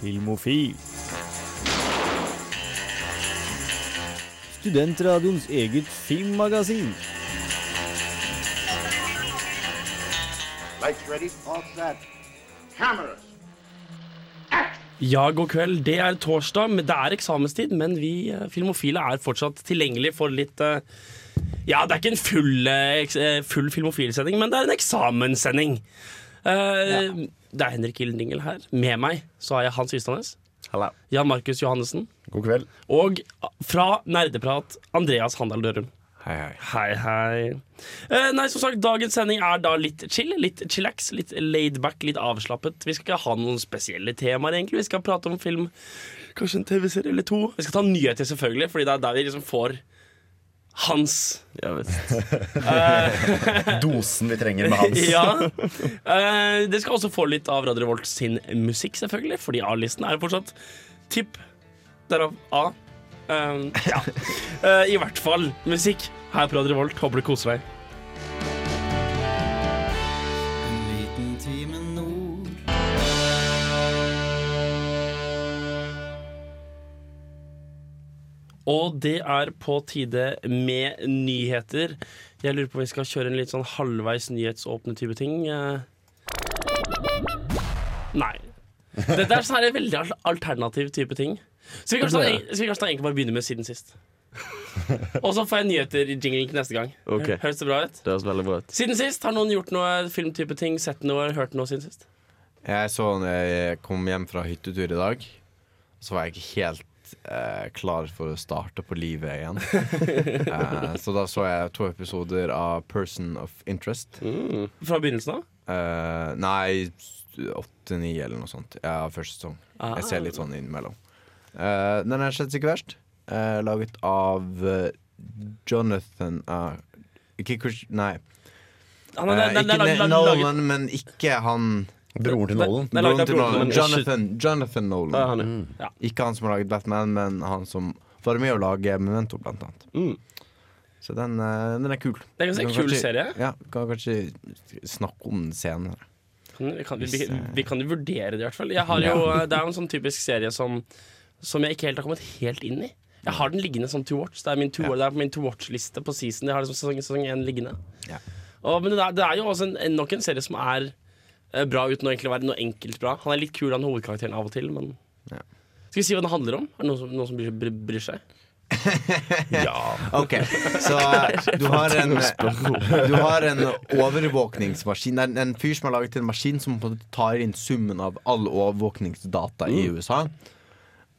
Filmofil. Studentradioens eget filmmagasin. Lights ready. All set. Cameras. Ja, god kveld. Det er torsdag, men det er eksamenstid. Men vi eh, filmofile er fortsatt tilgjengelig for litt eh, Ja, det er ikke en full, eh, full filmofilsending, men det er en eksamenssending. Eh, Det er Henrik Ildingel her. Med meg så har jeg Hans Ystadnes. Hallo. Jan Markus Johannessen. God kveld. Og fra Nerdeprat, Andreas Handal Dørum. Hei, hei. Hei, hei. Eh, nei, som sagt, Dagens sending er da litt chill, litt chillax, litt laidback, litt avslappet. Vi skal ikke ha noen spesielle temaer, egentlig. Vi skal prate om film, kanskje en TV-serie eller to. Vi skal ta nyheter, selvfølgelig, Fordi det er der vi liksom får hans Ja, visst. Dosen vi trenger med Hans. Ja. Uh, det skal også få litt av Radio Revolt sin musikk, selvfølgelig, fordi A-listen er jo fortsatt tipp. Derav A. Uh, ja. Uh, I hvert fall musikk her på Radio Revolt. Håper du koser deg. Og det er på tide med nyheter. Jeg lurer på om vi skal kjøre en litt sånn halvveis nyhetsåpne type ting. Eh, Nei. Dette er sånn en veldig alternativ type ting. Så vi kanskje, ta, så vi kanskje ta egentlig bare begynne med siden sist. Og så får jeg nyheter i jinglen neste gang. Okay. Høres det bra ut? Det høres veldig bra ut. Siden sist, har noen gjort noe filmtype ting? Sett noe, hørt noe siden sist? Jeg så når jeg kom hjem fra hyttetur i dag, så var jeg ikke helt eh, klar for å starte på livet igjen. eh, så da så jeg to episoder av Person of Interest. Fra begynnelsen av? Eh, nei, åtte-ni eller noe sånt. Ja, første sesong. Ah. Jeg ser litt sånn innimellom. Eh, den er slett ikke verst. Eh, laget av eh, Jonathan uh, Ikke Christian, Nei. Han er- Eh, den- den ikke Nolan, men ikke han Broren til Nolan. Er Broren til Nolan. Jonathan, Jonathan Nolan. Ja, han, ja. Ikke han som har laget Batman, men han som var med å lage Memento, blant annet. Mm. Så den, eh, den er kul. Det er ganske Den kul kanskje- serie. Ja, kan kanskje snakke om den senere. Kan, vi, kan, vi, eh, vi kan jo vurdere det, i hvert fall. Jeg har jo, Det er jo en sånn typisk serie som, som jeg ikke helt har kommet helt inn i. Jeg har den liggende som to watch. Det er, min to, Ja. det er på min to watch-liste på season. Jeg har liksom sesong, sesong én liggende. Ja. Og, men det er, det er jo også en, en, nok en serie som er eh, bra uten å egentlig være noe enkelt bra. Han er litt kul, han hovedkarakteren, av og til, men Ja. Skal vi si hva den handler om? Er det noen som, noen som bryr, bryr, bryr seg? Ok, så eh, du har en Du har en overvåkningsmaskin. Det er en fyr som har laget en maskin som en tar inn summen av all overvåkningsdata i USA.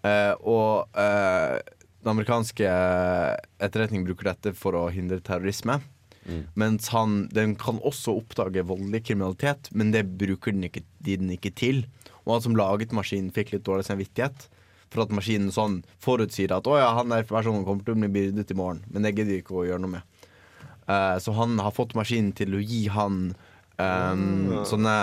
Uh, og uh, den amerikanske etterretningen bruker dette for å hindre terrorisme. Mens han, den kan også oppdage voldelig kriminalitet, men det bruker den ikke, de den ikke til. Og han som laget maskinen, fikk litt dårlig samvittighet. For at maskinen sånn forutsier at å ja, han der personen kommer til å bli byrdet i morgen. Men det gidder de ikke å gjøre noe med. Uh, så han har fått maskinen til å gi han um, sånne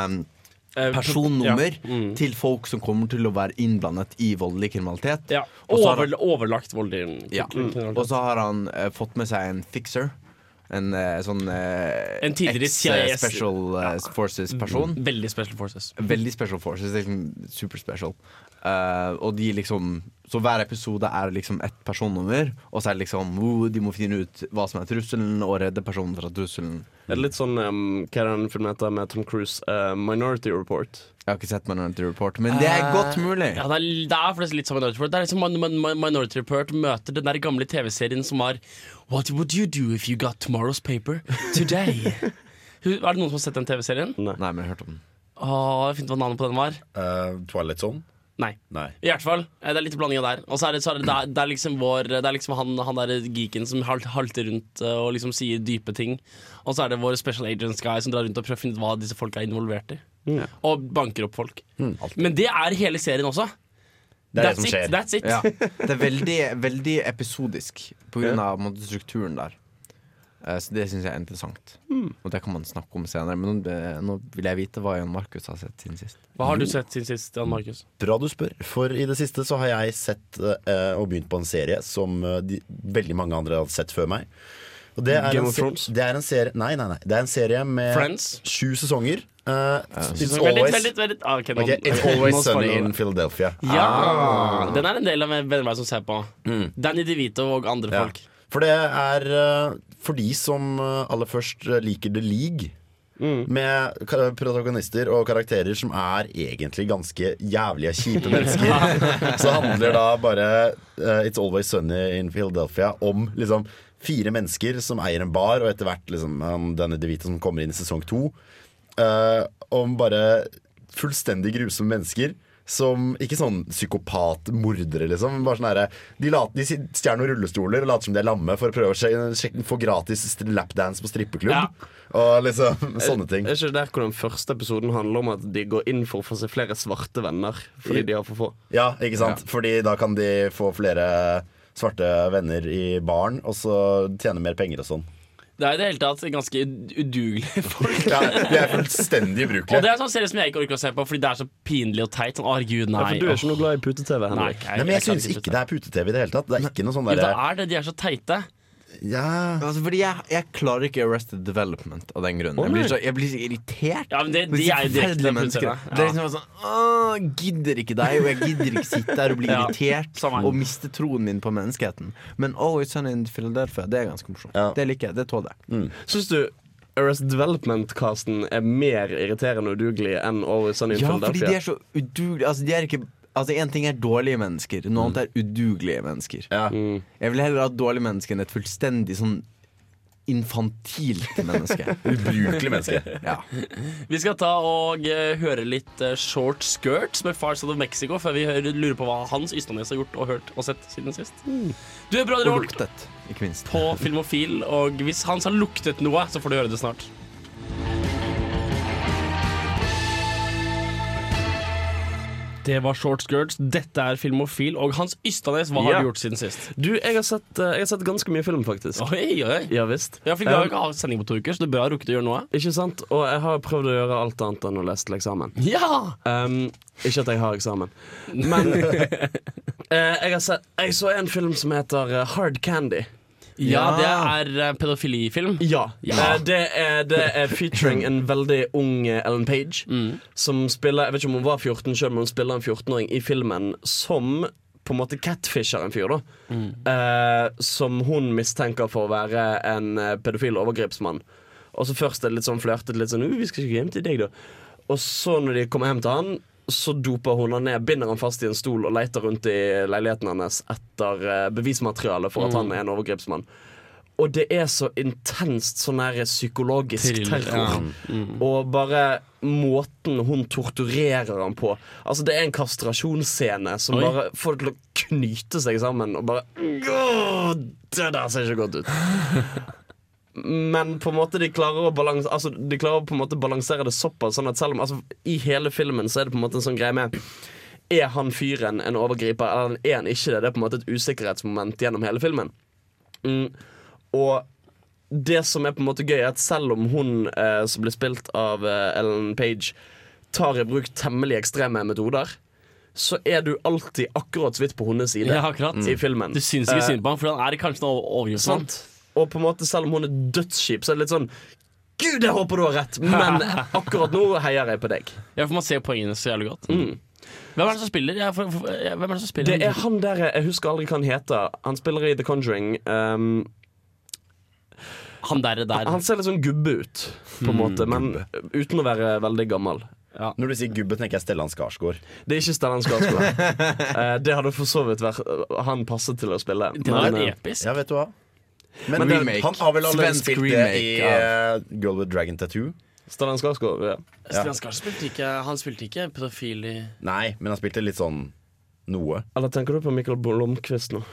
Eh, personnummer ja. Mm. til folk som kommer til å være innblandet i voldelig kriminalitet. Ja. Over, han, overlagt voldelig Ja. kriminalitet. Og så har han eh, fått med seg en fixer. En eh, sånn eh, En tidligere CIS. Special eh, Forces-person. Veldig Special Forces. Veldig Special Forces. Liksom super special. Eh, og de liksom Så hver episode er liksom ett personnummer, og så er det liksom oh, De må finne ut hva som er trusselen, og redde personen fra trusselen. Er det litt sånn um, Hva er den filmen heter med Tom Cruise? Uh, Minority Report. Jeg har ikke sett Minority Report, men det er godt mulig. Ja, det er, det er litt som Minority Report. Det er liksom Min- Min- Minority Report møter den der gamle TV-serien som var What would you do if you got tomorrow's paper today? Er det noen som har sett den TV-serien? Nei, men jeg har hørt om den. Åh, jeg fant ut hva navnet på den var. Uh, Twilight Zone? Nei. Nei. I hvert fall. eh, Det er litt blanding av der. Og så er det, så er det, det, er, det er liksom vår Det er liksom han, han der geeken som halter rundt eh, og liksom sier dype ting. Og så er det vår special agents guy som drar rundt og prøver å finne ut hva disse folka er involvert i. Og banker opp folk. Men det er hele serien også. Det er det That's som it. skjer. That's it. Ja, det er veldig, veldig episodisk en måte, strukturen der. Eh, Så det syns jeg er interessant. Og det kan man snakke om senere. Men nå, nå vil jeg vite hva Jan Markus har sett siden sist. Hva har du sett siden sist, Jan Markus? Bra du spør, for i det siste så har jeg sett eh, og begynt på en serie som eh, de, veldig mange andre har sett før meg. Og det er Game of Thrones? Det er en serie Nei, nei, nei. Det er en serie med Friends? sju sesonger. Uh, it's always, veldig, veldig ah, okay, okay, it's always sunny in Philadelphia. Ja! Den er en del av venner meg som ser på. Danny DeVito og andre Mm. Ja. folk. For det er uh, for de som uh, aller først uh, liker The League. Med protagonister og karakterer som er egentlig ganske jævlige, kjipe mennesker. Så handler da bare uh, It's Always Sunny in Philadelphia om liksom fire mennesker som eier en bar, og etter hvert liksom, denne DeVita som kommer inn i sesong to. uh, om bare fullstendig grusomme mennesker. Som ikke sånn psykopat-mordere, liksom. Bare sånn herre De, lat- de stjeler noen rullestoler og later som de er lamme for å prøve å sjekke, sjekke, få gratis lapdance på strippeklubb. Ja. Og liksom sånne ting. Er ikke det der hvor den første episoden handler om at de går inn for å få seg flere svarte venner fordi de har for få? Ja, ikke sant? Fordi da kan de få flere svarte venner i baren, og så tjene mer penger og sånn. Det er i det hele tatt ganske udugelige folk. Ja, de er fullstendig Og det er sånn serie som jeg ikke orker å se på, fordi det er så pinlig og teit. Sånn, herregud, nei. Ja, for du er ikke noe glad i pute-TV, Nei, Henrik. Nei, men jeg syns ikke det er pute-TV i det hele tatt. Det er ikke noe sånn Jo, det er det. De er så teite. Ja Altså, fordi jeg, jeg klarer ikke Arrested Development av den grunn. Oh, Jeg blir så, jeg blir så irritert. Ja, men det, de er forferdelige mennesker. Ja. Det er liksom sånn Åh, gidder ikke deg, og jeg gidder ikke sitte der og bli Ja, irritert og miste troen min på menneskeheten. Men Always Sunny in Philadelphia, det er ganske morsomt. Ja. Det liker jeg. Det tåler jeg. Syns du Arrest Development-casten er mer irriterende og udugelig enn Always Sunny in Ja, fordi de er så udugelige. Altså, de er ikke Altså, Én ting er dårlige mennesker, noe annet er udugelige mennesker. Ja. Mm. Jeg vil heller ha dårlige mennesker enn et fullstendig sånn infantilt menneske. Ubrukelig menneske. Ja. Vi skal ta og eh, høre litt eh, Short Skirts med Far Side of Mexico før vi hører, lurer på hva Hans Ystadnes har gjort og hørt og sett siden sist. Du er bra Holt luktet, på Filmofil, og hvis Hans har luktet noe, så får du høre det snart. Det var Short Skirts. Dette er Filmofil. Og Hans Ystadnes, hva har du gjort siden sist? Du, jeg har, sett, eh, jeg har sett ganske mye film, faktisk. Oi, oi. Ja visst. Ja, for Vi har jo ikke hatt sending på to uker, så det er bra rukket rukke å gjøre noe. Ikke sant? Og jeg har prøvd å gjøre alt annet enn å lese til eksamen. Ja! Um, ikke at jeg har eksamen. Men uh, jeg, har sett, jeg så en film som heter eh, Hard Candy. Ja, det er eh, pedofilifilm. Ja. Ja. Eh, det, er, det er featuring en veldig ung eh, Ellen Page, Mm. som spiller Jeg vet ikke om hun var 14 selv, men hun spiller en 14-åring i filmen som på en måte catfisher en fyr, da. Mm. Eh, som hun mistenker for å være en pedofil overgrepsmann. Og så først er det litt sånn flørtet litt sånn «Uh, 'Vi skal ikke hjem til deg, da'. Og så når de kommer hjem til han, så doper hun han ned, binder han fast i en stol og leter rundt i leiligheten hans etter eh, bevismateriale for at Mm. han er en overgrepsmann. Og det er så intenst sånn her psykologisk terror. Og bare måten hun torturerer han på. Altså Det er en kastrasjonsscene som Oi. bare får det til å knyte seg sammen. Og bare Det der ser ikke godt ut. Men på en måte de klarer å balans, Altså de klarer å på en måte balansere det såpass sånn at selv om altså, I hele filmen så er det på en måte en sånn greie med Er han fyren en overgriper, eller er han ikke det? Det er på en måte et usikkerhetsmoment gjennom hele filmen. Mm. Og det som er på en måte gøy, er at selv om hun eh, som blir spilt av eh, Ellen Page, tar i bruk temmelig ekstreme metoder, så er du alltid akkurat så vidt på hennes side Ja, i filmen. Du syns ikke Eh, synd på ham, for han er kanskje noe overgrepsmann. Og på en måte selv om hun er dødskjip, så er det litt sånn Gud, jeg håper du har rett, men akkurat nå heier jeg på deg. Ja, for man ser poengene så jævlig godt. Mm. Hvem er det som spiller? Ja, for, for, ja, hvem er det som spiller? Det er han der Jeg husker aldri hva han heter. Han spiller i The Conjuring. Um, han der, der. han ser litt sånn gubbe ut, på en måte, men uten å være veldig gammel. Når du sier gubbe, tenker jeg Stellan Skarsgård. Det er ikke Stellan Skarsgård. uh, det hadde for så vidt vært Han passet til å spille. Det var Men, eh, episk. Ja, vet du hva? Men, Men remake. han har vel allerede Svensk spilt det i av- eh, Girl with Dragon Tattoo? Stellan Skarsgård, ja. Stellan Skarsgård spilte ikke Han spilte ikke pedofil i Nei, men han spilte litt sånn noe, Eller tenker du på Mikkel Blomkvist nå?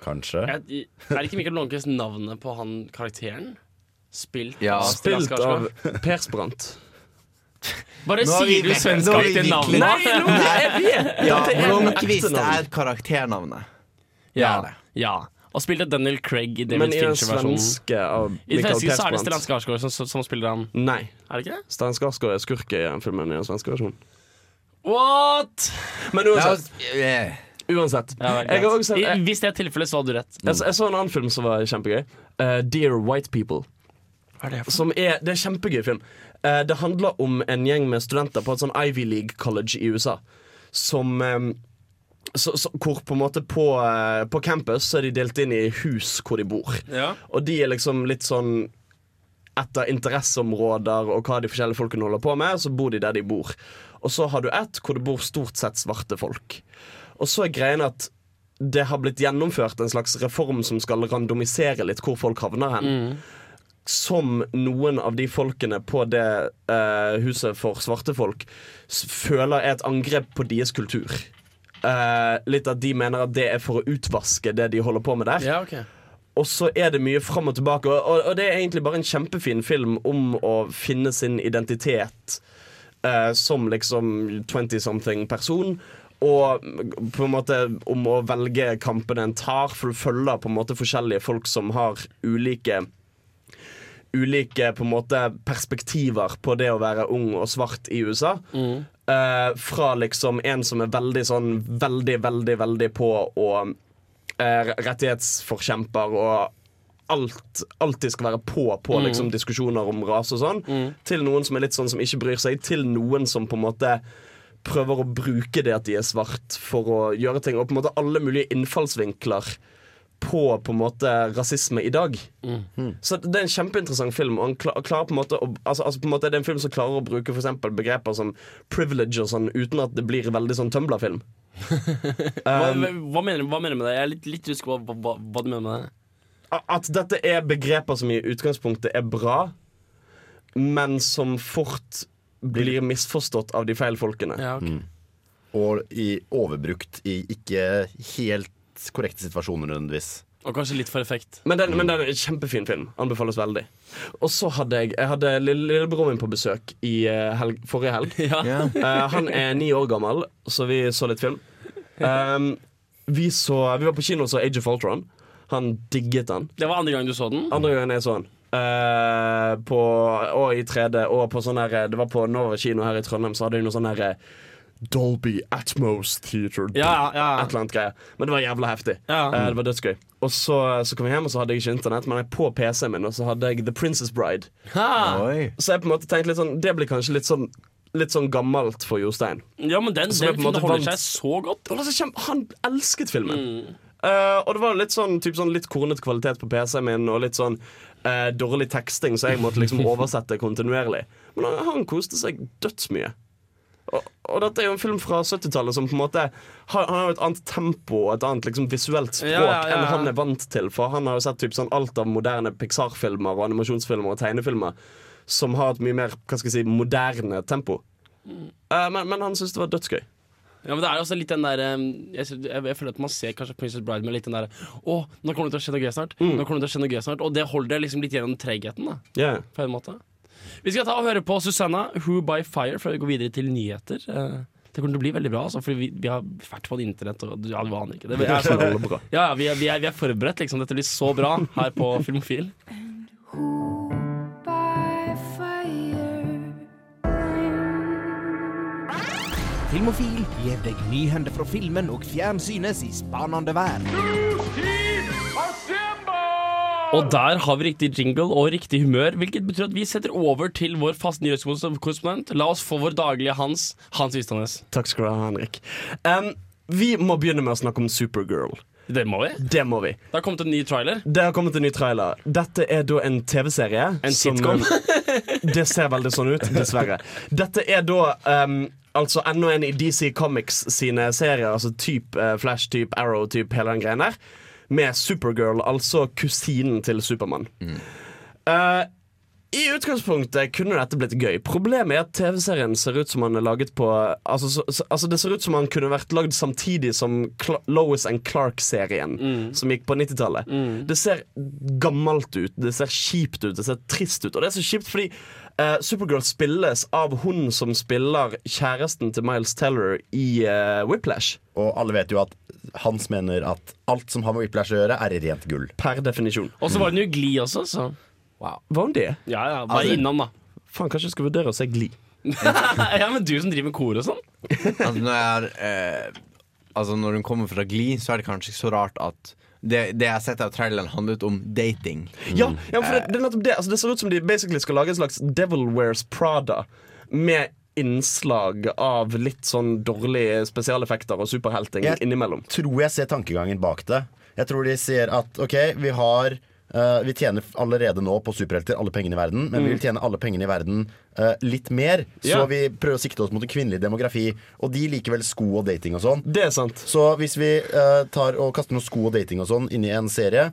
kanskje. Jeg- Er ikke Michael Blomkvist navnet på han karakteren? Spilt Ja, Spilt av Per Sprant. Bare Nå sier du svenskaktig navn. Nei, da. nå- Jeg vet! Ja, det er den Blomkvist er karakternavnet. Ja, Det er det. ja. Og spilte Daniel Craig i David Fincher-versjonen. Men I den Michael svenske så er det Stellan Persbrandt. Skarsgård som, som, spiller han. Nei. Er det ikke det? Stellan Skarsgård er skurk i den filmen i den svenske versjonen. What?! Men uansett. eh, uansett. Ja, vel, Jeg har også greit. sett, I, jeg, hvis det er tilfellet, så hadde du rett. jeg, jeg så en annen film som var kjempegøy. Uh, Dear White People. Hva er det for Som er, det er en kjempegøy film. Uh, det handler om en gjeng med studenter på et sånn Ivy League College i USA. Som eh, så, så, Hvor på en måte på, eh, på campus så er de delt inn i hus hvor de bor. Ja. Og de er liksom litt sånn etter interesseområder og hva de forskjellige folkene holder på med, så bor de der de bor. Og så har du ett hvor det bor stort sett svarte folk. Og så er greien at det har blitt gjennomført en slags reform som skal randomisere litt hvor folk havner hen. Som noen av de folkene på det eh, huset for svarte folk føler er et angrep på deres kultur. Eh, litt at de mener at det er for å utvaske det de holder på med der. Ja, okay. Og så er det mye fram og tilbake. Og, og, og det er egentlig bare en kjempefin film om å finne sin identitet uh, som liksom 20-something person. Og på en måte om å velge kampene en tar, for du følger på en måte forskjellige folk som har ulike Ulike på en måte perspektiver på det å være ung og svart i USA. Eh, fra liksom en som er veldig sånn Veldig, veldig, veldig på å uh, rettighetsforkjemper og alt, alltid skal være på på liksom, diskusjoner om rase og sånn, til noen som er litt sånn som ikke bryr seg, til noen som på en måte prøver å bruke det at de er svart for å gjøre ting, og på en måte alle mulige innfallsvinkler på på en måte rasisme i dag. Så det er en kjempeinteressant film. Og han klarer på en måte å, altså, altså på en måte Det er en film som klarer å bruke for begreper som privilege og sånn uten at det blir veldig sånn Tumbler-film. Hva, hva, hva mener du med det? Jeg er litt, litt usikker på hva, hva, hva du mener med det. At dette er begreper som i utgangspunktet er bra, men som fort blir misforstått av de feil folkene. Ja, ok. Og i, overbrukt i ikke helt korrekte situasjoner nødvendigvis. Og kanskje litt for effekt. Men, den, men det er en kjempefin film. Anbefales veldig. Og så hadde jeg Jeg hadde lille- lillebroren min på besøk i eh, helg, forrige helg. Ja. Eh, han er ni år gammel, så vi så litt film. Um, vi, så, vi var på kino og så Age of Ultron. Han digget den. Det var andre gang du så den? Andre gangen jeg så den. Eh, på, og i 3D, og på sånn her Det var på Nova kino her i Trondheim, så hadde de noe sånn her eh, Dolby Atmos Theater. Ja, ja. Et eller annet greie. Men det var jævla heftig. Ja. Uh, det var dødsgøy. Og så, så kom jeg hjem, og så hadde jeg ikke internett, men jeg på PC-en min Og så hadde jeg The Princess Bride. Ha! Så jeg på en måte tenkte litt sånn Det blir kanskje litt sånn Litt sånn gammelt for Jostein. Ja, men den, den filmen holder vant- seg så godt. Han elsket filmen. Mm. Uh, og det var litt sånn, typ sånn litt kornet kvalitet på PC-en min, og litt sånn uh, dårlig teksting, så jeg måtte liksom oversette kontinuerlig. Men han, han koste seg dødsmye. Og, og dette er jo en film fra 70-tallet som på en måte har, Han har jo et annet tempo og et annet liksom visuelt språk Ja, ja, ja. enn han er vant til. For han har jo sett typ sånn alt av moderne Pixar-filmer og animasjonsfilmer og tegnefilmer som har et mye mer hva skal jeg si, moderne tempo. Eh, men, men han syntes det var dødsgøy. Ja, men det er også litt den der jeg, jeg, jeg føler at man ser kanskje Princess Bride med litt den der Å, nå kommer det til å skje noe gøy snart. Mm. Nå kommer det til å skje noe gøy snart Og det holder liksom litt gjennom tregheten, da. Yeah. På en måte. Vi skal ta og høre på Susanna, Who by Fire, før vi går videre til nyheter. Eh, Det kommer til å bli veldig bra, altså, for vi, vi har vært på internett og ja, du aner ikke. Det er så, ja, ja, vi, er, vi, er, vi er forberedt, liksom. Dette blir så bra her på Filmofil. Filmofil gir deg nyhender fra filmen og fjernsynets i spanende verden. Og der har vi riktig jingle og riktig humør, hvilket betyr at vi setter over til vår faste nyhetskorrespondent. La oss få vår daglige Hans, Hans Vistånes. Takk skal du ha, Henrik. Um, vi må begynne med å snakke om Supergirl. Det må vi. Det må vi. Det har kommet en ny trailer. Det har kommet en ny trailer. Dette er da en TV-serie. En som- sitcom. det ser veldig sånn ut, dessverre. Dette er da um, altså enda en i DC Comics sine serier, altså type uh, Flash, type Arrow, type hele den greien der, med Supergirl, altså kusinen til Supermann. Eh, I utgangspunktet kunne dette blitt gøy. Problemet er at TV-serien ser ut som han er laget på Altså, så, så, altså Det ser ut som han kunne vært lagd samtidig som Cl Lois and Clark-serien, som gikk på 90-tallet. Det ser gammelt ut, det ser kjipt ut, det ser trist ut. Og det er så kjipt fordi eh, Supergirl spilles av hun som spiller kjæresten til Miles Teller i uh, Whiplash. Og alle vet jo at Hans mener at alt som har med Whiplash å gjøre, er rent gull. Per definisjon. Og så var det jo Glee også, så Var hun det? ja, ja, bare Altså- innom, da. Faen, kanskje jeg skal vurdere å se Glee. ja, men du som driver med kor og sånn. Altså, når jeg har eh, Altså Når hun kommer fra Glee, så er det kanskje ikke så rart at det, det jeg har sett av traileren, handlet om dating. Ja, ja for det, det er nettopp det. Altså, det ser ut som de basically skal lage en slags Devil Wears Prada med innslag av litt sånn dårlige spesialeffekter og superhelting Jeg- innimellom. tror jeg ser tankegangen bak det. Jeg tror de sier at OK, vi har eh, Vi tjener allerede nå på superhelter alle pengene i verden, men vi vil tjene alle pengene i verden uh, litt mer. Så Ja. vi prøver å sikte oss mot en kvinnelig demografi. Og de liker vel sko og dating og sånn. Det er sant. Så hvis vi uh, tar og kaster noen sko og dating og sånn inn i en serie,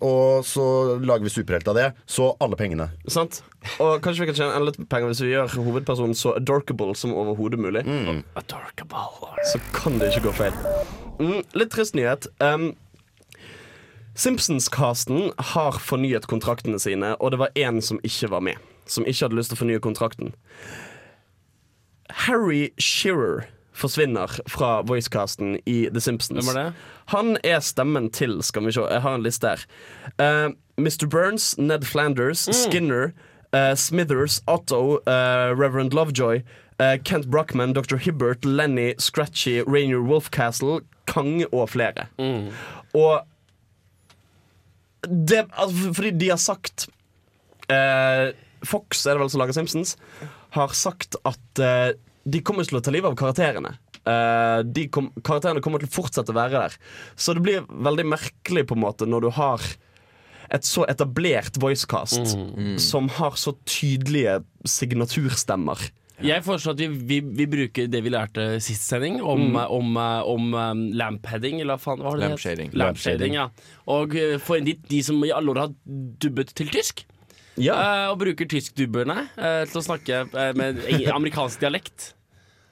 og så lager vi superhelt av det, så alle pengene. sant? Og kanskje vi kan tjene enda litt penger hvis vi gjør hovedpersonen så adorkable som overhodet mulig. Adorkable. Så kan det ikke gå feil. Mm, litt trist nyhet. Um, Simpsons-casten har fornyet kontraktene sine, og det var én som ikke var med. Som ikke hadde lyst til å fornye kontrakten. Harry Shearer forsvinner fra voicecasten i The Simpsons. Hvem er det? Han er stemmen til Skal vi se, jeg har en liste her. Uh, Mr. Burns, Ned Flanders, Skinner, uh, Smithers, Otto, uh, Reverend Lovejoy, Kent Brockman, Dr. Hibbert, Lenny, Scratchy, Rainier Wolfcastle, Kang og flere. Og det, altså, fordi de har sagt eh, Fox er det vel som lager Simpsons, har sagt at eh, de kommer til å ta livet av karakterene. Eh, de kom, karakterene kommer til å fortsette å være der. Så det blir veldig merkelig på en måte når du har et så etablert voicecast som har så tydelige signaturstemmer. Jeg foreslår at vi, vi, vi bruker det vi lærte sist sending, om, Mm. om, om, om lampheading, eller hva faen var det? Lampshading. Lampshading, ja. Og uh, få inn de, de som i alle år har dubbet til tysk. Ja. eh, og bruker tyskdubberne uh, til å snakke eh, med amerikansk dialekt.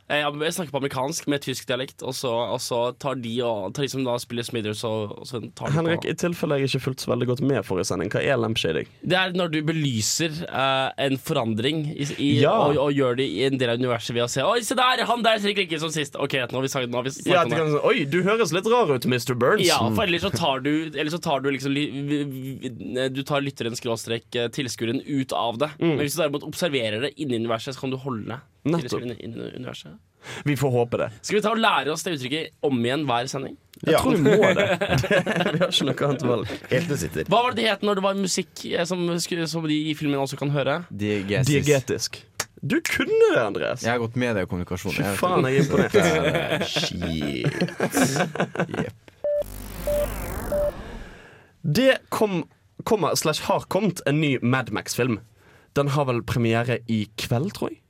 Eh, Jeg snakker på amerikansk med tysk dialekt, og så, og så tar, de og, tar de som da spiller Smithers, og, og så tar de Henrik, på i tilfelle jeg ikke fulgte så veldig godt med forrige sending, hva er lampshading? Det er når du belyser uh, en forandring i, i, Ja. og, og gjør det i en del av universet ved å se Oi, se der! Han der ser ikke like som sist. Ok, nå har vi sagt, nå har vi Ja, om det. kan Oi, du høres litt rar ut, Mr. Burns. Ja, for ellers så tar du, så tar du liksom Du tar lytteren skråstrek eh, tilskueren ut av det. Men hvis du derimot observerer det inni universet, så kan du holde Nettopp. universet. Vi får håpe det. Skal vi ta og lære oss det uttrykket om igjen hver sending? Jeg Ja. tror vi må det. vi har ikke noe annet valg. Helt det sitter. Hva var det det het når det var musikk eh, som, som de i filmen også kan høre? Diegetisk. Diegetisk. Du kunne det, Andreas. Jeg har gått med deg i kommunikasjon. Fy faen, jeg er imponert. Shit. Det kom, kommer, slash har kommet en ny Mad Max-film. Den har vel premiere i kveld, tror jeg.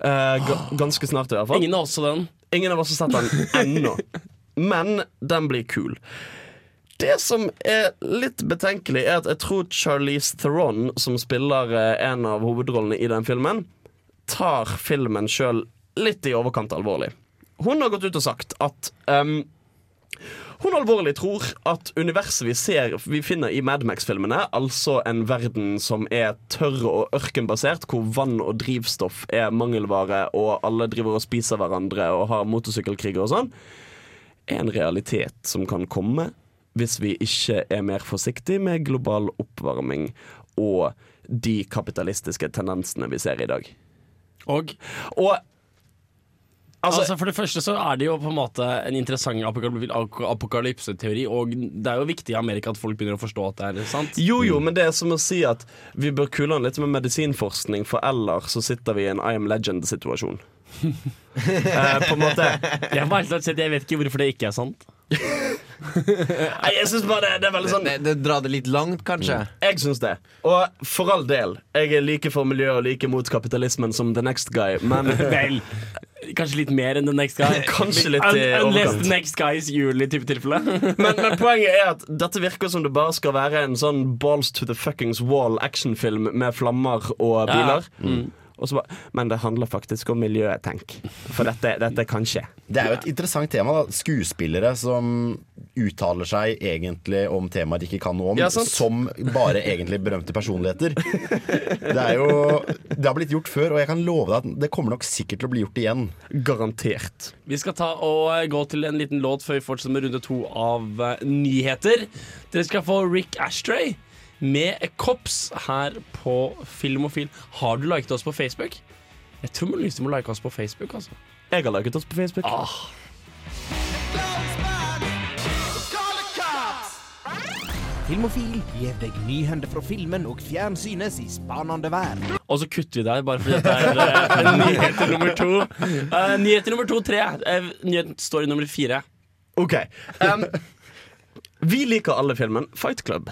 Eh, ga, ganske snart, i hvert fall. Ingen av oss så den. Ingen av oss har sett den ennå. Men den blir kul. Det som er litt betenkelig, er at jeg tror Charlize Theron, som spiller eh, en av hovedrollene i den filmen, tar filmen sjøl litt i overkant alvorlig. Hun har gått ut og sagt at ehm, hun alvorlig tror at universet vi ser Vi finner i Mad Max-filmene, altså en verden som er tørr og ørkenbasert, hvor vann og drivstoff er mangelvare, og alle driver og spiser hverandre og har motorsykkelkriger og sånn, er en realitet som kan komme hvis vi ikke er mer forsiktige med global oppvarming og de kapitalistiske tendensene vi ser i dag. Og Og Altså, Altså, For det første så er det jo på en måte en interessant apokalyp- apokalypseteori, og det er jo viktig i Amerika at folk begynner å forstå at det er sant. Jo, jo, men det er som å si at vi bør kule den litt med medisinforskning, for ellers så sitter vi i en I am legend-situasjon. eh, på en måte Jeg jeg vet ikke hvorfor det ikke er sant. Nei, jeg syns bare det, det er veldig sånn Det, det drar det litt langt, kanskje. Jeg syns det. Og for all del, jeg er like for miljø og like mot kapitalismen som the next guy, men Vel, kanskje litt mer enn the next guy. Kanskje litt i Un Unless the next guy is juli type tilfelle. Men, men poenget er at dette virker som det bare skal være en sånn balls to the fuckings wall actionfilm med flammer og biler. Ja. så bare, men det handler faktisk om miljøet, tenk. For dette, dette kan skje. Det er jo et interessant tema. da Skuespillere som uttaler seg egentlig om temaer de ikke kan noe om, Ja, som bare egentlig berømte personligheter. Det er jo Det har blitt gjort før, og jeg kan love deg at det kommer nok sikkert til å bli gjort igjen. Garantert. Vi skal ta og gå til en liten låt før vi fortsetter med runde to av eh, nyheter. Dere skal få Rick Ashtray med Kops her på Filmofil. Har du liket oss på Facebook? Jeg tror vi må like oss på Facebook. altså Jeg har liket oss på Facebook. Ah. Filmofil gir deg nyhender fra filmen og fjernsynets i spanende verden. Og så kutter vi deg, bare fordi dette er eh, nyheter nummer to. Uh, nyheter nummer to-tre. Uh, eh, nyheten står i nummer fire. OK. Um, vi liker alle filmen Fight Club.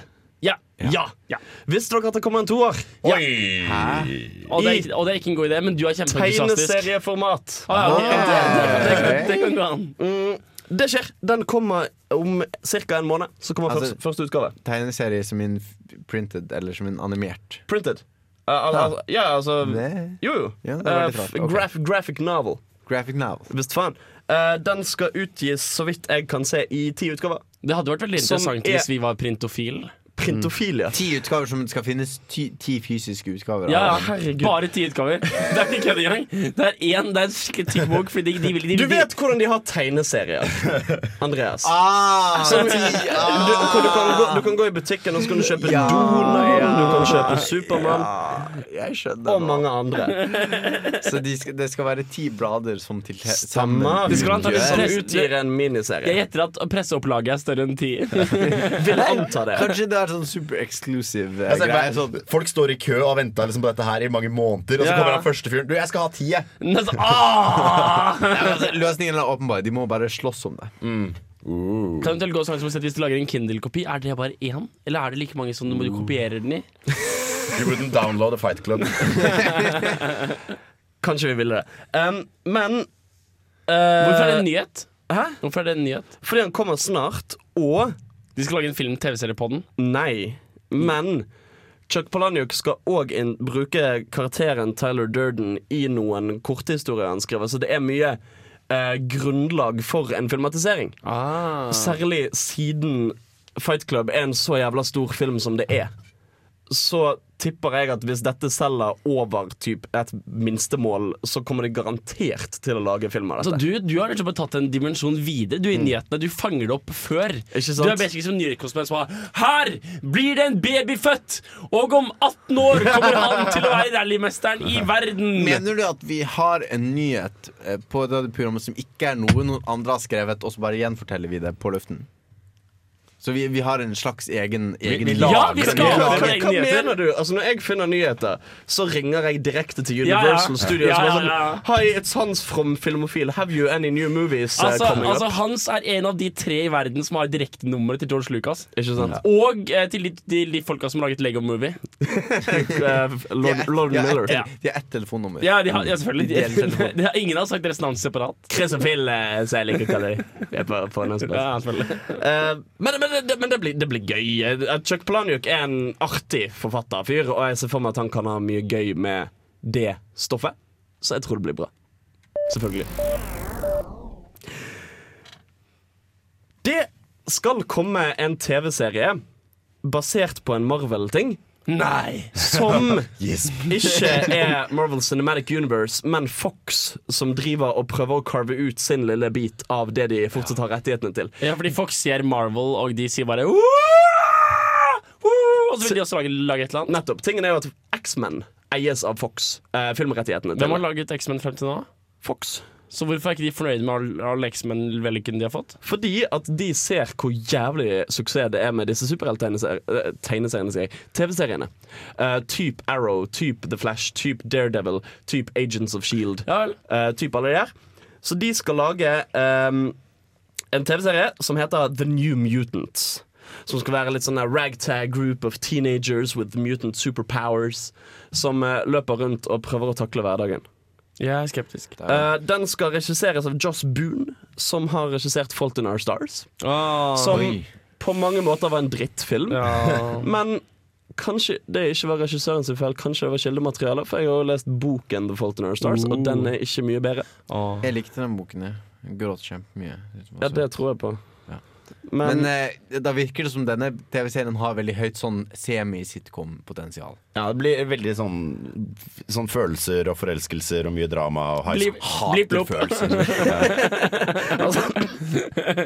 Ja. Ja. Ja. Visste dere at det kommer en toår? Og, det er, og det er ikke en god idé, men du er kjempeentusiastisk. Tegneserieformat. Ah, ja, ok. det, det, det, kan, det kan gå an. Mm, det skjer. Den kommer om ca. en måned. Så kommer Altså- første, første utgave. Tegneserie som en printed, eller som en animert. Printed. Uh, al al ja, altså Det Jo, jo. Ja, det var litt Uh, graf graphic novel. Graphic novel. Visst faen. Uh, den skal utgis, så vidt jeg kan se, i ti utgaver. Det hadde vært veldig interessant er- hvis vi var printofil. Printofilia. Ti utgaver som det skal finnes ti, ti fysiske utgaver av. ja, herregud. Bare ti utgaver. Det er ikke kødd engang. Det er én, det er en skikkelig tykk bok. Fordi de, de, vil- de, Du vet hvordan de har tegneserier, Andreas. Ah, Sånn, du, du, kan gå, du kan gå i butikken og så kan du kjøpe Donald, du kan kjøpe Supermann ja, og mange andre. Så de skal, det skal være ti blader som til sammen Det skal utgir en Jeg gjetter at presseopplaget er større enn ti. Vil anta det. Kanskje det er sånn super exclusive eh, Jeg greie. Sånn, Folk står i kø og har venta liksom, på dette her i mange måneder, og så Ja. kommer han første fyren. Du, jeg skal ha ti, jeg. Altså, ah! Nei, men altså, løsningen er åpenbar. De må bare slåss om det. Kan eventuelt gå så langt som å si at Hvis du lager en Kindle-kopi, er det bare én? Eller er det like mange som du må kopierer den i? You wouldn't download a fight club. Kanskje vi ville det. Um, men Hvorfor er det en nyhet? Hæ? Hvorfor er det en nyhet? Fordi han kommer snart, og De skal lage en film-TV-serie på den. Nei. Men Chuck Palahniuk skal òg bruke karakteren Tyler Durden i noen korthistorier han skriver, så det er mye eh, grunnlag for en filmatisering. Ah. Særlig siden Fight Club er en så jævla stor film som det er. Så tipper jeg at hvis dette selger over typ et minstemål, så kommer de garantert til å lage film av Så dette. du, du har liksom tatt en dimensjon videre. Du er i nyhetene, du fanger det opp før. Ikke sant? Du er basically som nyhetskonsulent som har Her blir det en baby født! Og om 18 år kommer han til å være rallymesteren i verden! Mener du at vi har en nyhet eh, på det programmet som ikke er noe noen andre har skrevet, og så bare gjenforteller vi det på luften? Så vi, vi har en slags egen, egen vi Ja, vi skal ha våre egne hva mener du? Altså Når jeg finner nyheter, så ringer jeg direkte til Ja, ja. Universal Studios. Ja, ja, ja, sånn. Hi, it's Hans from Filmofil. Have you any new movies uh, Altså, coming altså up? Hans er en av de tre i verden som har direktenummeret til George Lucas. Ikke sant? Og eh, til de, de, de folka som har laget Lego Movie. Lord, Lord de har Miller. de har ett telefonnummer. Ja, de har, ja selvfølgelig. De De, de har, ingen har sagt deres navn separat. Chris og Phil, så jeg liker å kalle dem. Ja. Eh, men men, det, men det, blir, det blir gøy. Eh, Chuck Palahniuk er en artig forfatterfyr, og jeg ser for meg at han kan ha mye gøy med det stoffet. Så jeg tror det blir bra. Selvfølgelig. Det skal komme en TV-serie basert på en Marvel-ting. Nei! Som ikke er Marvel Cinematic Universe, men Fox, som driver og prøver å carve ut sin lille bit av det de fortsatt har rettighetene til. Ja, fordi Fox sier Marvel, og de sier bare Woo!» Og så vil de også lage, lage et eller annet. Nettopp. Tingen er jo at X-Men eies av Fox. Eh, filmrettighetene Hvem har laget X-Men frem til nå? Fox. Så hvorfor er ikke de fornøyd med all- alle X-Men-vellykken de har fått? Fordi at de ser hvor jævlig suksess det er med disse superhelttegneseriene. TV-seriene. Uh, typ Arrow, typ The Flash, typ Daredevil, typ Agents of Shield. Ja vel. Eh, typ alle de der. Så de skal lage um, en TV-serie som heter The New Mutants. Som skal være litt sånn ragtag group of teenagers with mutant superpowers. Som uh, løper rundt og prøver å takle hverdagen. Jeg er skeptisk. Uh, den skal regisseres av Joss Boone, som har regissert Fault in Our Stars. Som Oi. på mange måter var en drittfilm. Ja. Men kanskje det ikke var regissøren sin feil, kanskje det var kildemateriale. For jeg har jo lest boken The Fault in Our Stars, og den er ikke mye bedre. Oh. Jeg likte den boken. Jeg gråt kjempemye. Ja, det tror jeg på. Men, Men eh, da virker det som denne TV-serien har veldig høyt sånn semi-sitcom-potensial. Ja, det blir veldig sånn, sånn følelser og forelskelser og mye drama. Og high Blip- school. blip, følelser. altså,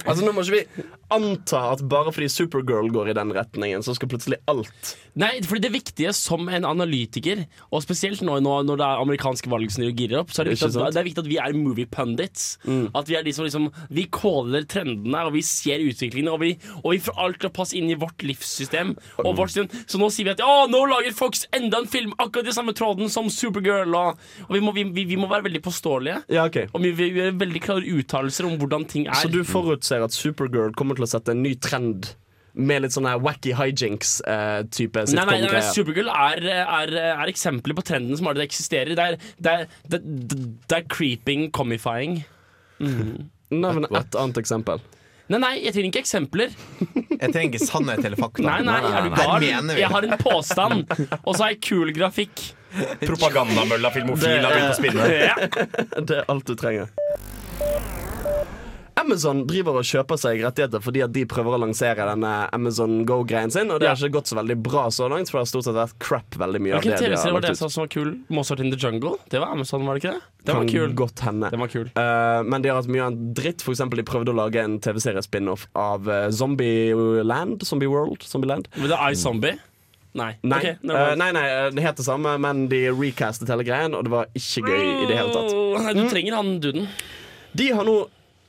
altså, nå må ikke vi anta at bare fordi Supergirl går i den retningen, så skal plutselig alt Nei, fordi det viktige som en analytiker, og spesielt nå, nå når det er amerikanske valg som girer opp, så er det viktig, at, det er viktig at vi er movie pundits. At vi er de som liksom Vi caller trendene, og vi ser utviklingen, og vi, og vi får alt til å passe inn i vårt livssystem. Og vårt system. Så nå sier vi at å, nå lager Fox enda en film akkurat i samme tråden som Supergirl, og, og vi, må, vi, vi, må være veldig påståelige. Ja, okay. Og vi, vi vi gjør veldig klare uttalelser om hvordan ting er. Så du forutser at Supergirl kommer til å sette en ny trend med litt sånn wacky hijinks-type Nei, nei, nei, nei. Supergirl er, er, er eksempler på trenden som allerede eksisterer. Det er, det er, det, det, det er creeping comifying. Nevn et annet eksempel. Nei, nei, jeg trenger ikke eksempler. Jeg trenger ikke sannhet eller fakta. Nei, nei, er du gal? Jeg har en påstand, og så har jeg kul grafikk. Propagandamølla filmofil har begynt å spinne. Ja. Det er alt du trenger. Amazon driver og kjøper seg rettigheter fordi at de prøver å lansere denne Amazon Go-greien sin, og det har ikke gått så veldig bra så langt, for det har stort sett vært crap veldig mye av Hvilken det de TV-serie var det som var kul? Mozart in the Jungle? Det var Amazon, var det ikke det? Den var kul. godt hende. Den var kul. Uh, men de har hatt mye annet dritt. For eksempel de prøvde å lage en TV-serie-spin-off av uh, Zombieland. Zombie World. Zombieland. Men det er iZombie? Nei. Nei. Okay, Eh, nei, nei, det het det samme, men de recastet hele greien, og det var ikke gøy i det hele tatt. Mm. Nei, du trenger han duden. De har nå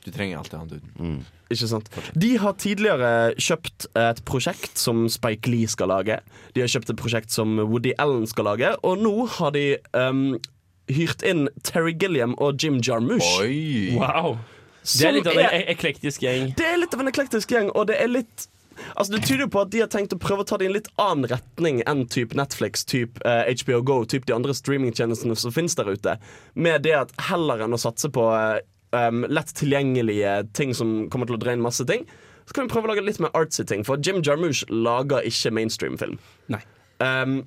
Du trenger alltid han duden. Ikke sant? De har tidligere kjøpt et prosjekt som Spike Lee skal lage. De har kjøpt et prosjekt som Woody Allen skal lage, og nå har de um, hyrt inn Terry Gilliam og Jim Jarmusch. Oi! Wow. Det er litt av en eklektisk gjeng. Det er litt av en eklektisk gjeng, og det er litt Altså Det tyder jo på at de har tenkt å prøve å ta det i en litt annen retning enn typ Netflix, typ eh, HBO Go, typ de andre streamingtjenestene som finnes der ute. Med det at heller enn å satse på eh, um, lett tilgjengelige ting som kommer til å dreie inn masse ting, så kan vi prøve å lage litt mer artsy ting. For Jim Jarmusch lager ikke mainstream-film. Nei. Um,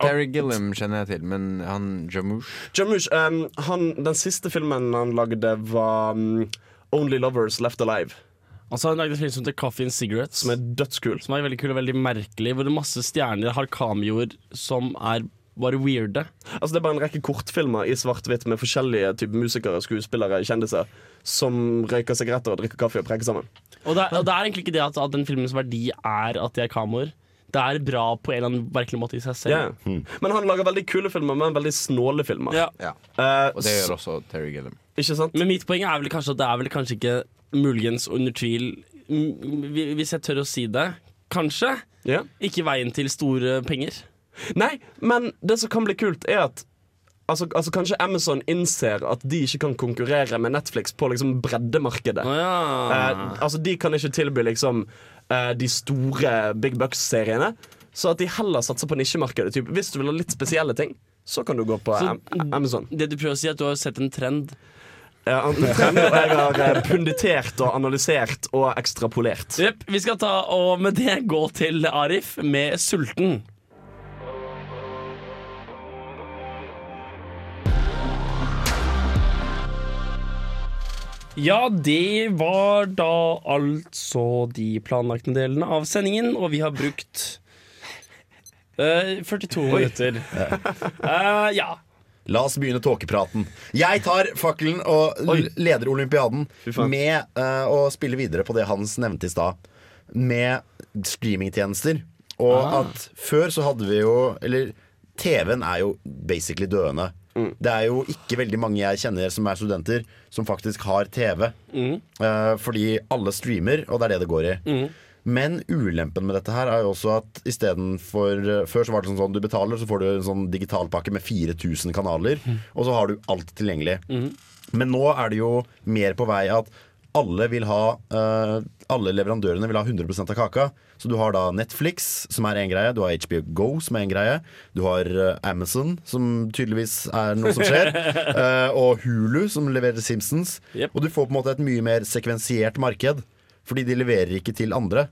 Terry Gilliam kjenner jeg til, men han Jarmusch Jarmusch, um, han, den siste filmen han lagde, var um, Only Lovers Left Alive, Altså, han lagde en film som heter Coffee and Cigarettes. som er dødskul. Som er veldig kul og veldig merkelig, hvor det er masse stjerner har kameoer som er bare weirde. Altså Det er bare en rekke kortfilmer i svart-hvitt med forskjellige typer musikere, skuespillere, kjendiser som røyker sigaretter og drikker kaffe og preker sammen. Og det, er, og det er egentlig ikke det at, at den filmens verdi er at de er kamoer. Det er bra på en eller annen merkelig måte i seg selv. Ja. Men han lager veldig kule filmer, men veldig snåle filmer. Ja. Ja. Eh, Og det gjør også Terry Gilliam. Ikke sant? Men mitt poeng er vel kanskje at det er vel kanskje ikke muligens under tvil Hvis jeg tør å si det, kanskje Yeah. ikke veien til store penger. Nei, men det som kan bli kult, er at Altså, altså Kanskje Amazon innser at de ikke kan konkurrere med Netflix på liksom breddemarkedet. Oh, ja. Eh, altså De kan ikke tilby liksom eh, de store Big Bucks-seriene. Så at de heller satser på nisjemarkedet. Typ, hvis du vil ha litt spesielle ting, så kan du gå på Så- Amazon. Det du prøver å si, er at du har sett en trend. Ja, an- trend, og jeg har eh, punditert og analysert og ekstrapolert. Jepp. Vi skal ta og med det gå til Arif med 'Sulten'. Ja, det var da altså de planlagte delene av sendingen, og vi har brukt eh, 42 minutter. Eh, ja. La oss begynne tåkepraten. Jeg tar fakkelen og l- leder olympiaden med eh, å spille videre på det Hans nevnte i stad. Med streamingtjenester. Og at før så hadde vi jo Eller TV-en er jo basically døende. Det er jo ikke veldig mange jeg kjenner som er studenter, som faktisk har TV. Eh, fordi alle streamer, og det er det det går i. Men ulempen med dette her er jo også at istedenfor Før så var det sånn, sånn du betaler, så får du en sånn digitalpakke med 4000 kanaler, og så har du alt tilgjengelig. Men nå er det jo mer på vei at alle vil ha uh, Alle leverandørene vil ha 100% av kaka. Så du har da Netflix, som er én greie. Du har HBO Go, som er en greie. Du har uh, Amazon, som tydeligvis er noe som skjer. uh, og Hulu, som leverer Simpsons. Yep. Og du får på en måte et mye mer sekvensiert marked. Fordi de leverer ikke til andre.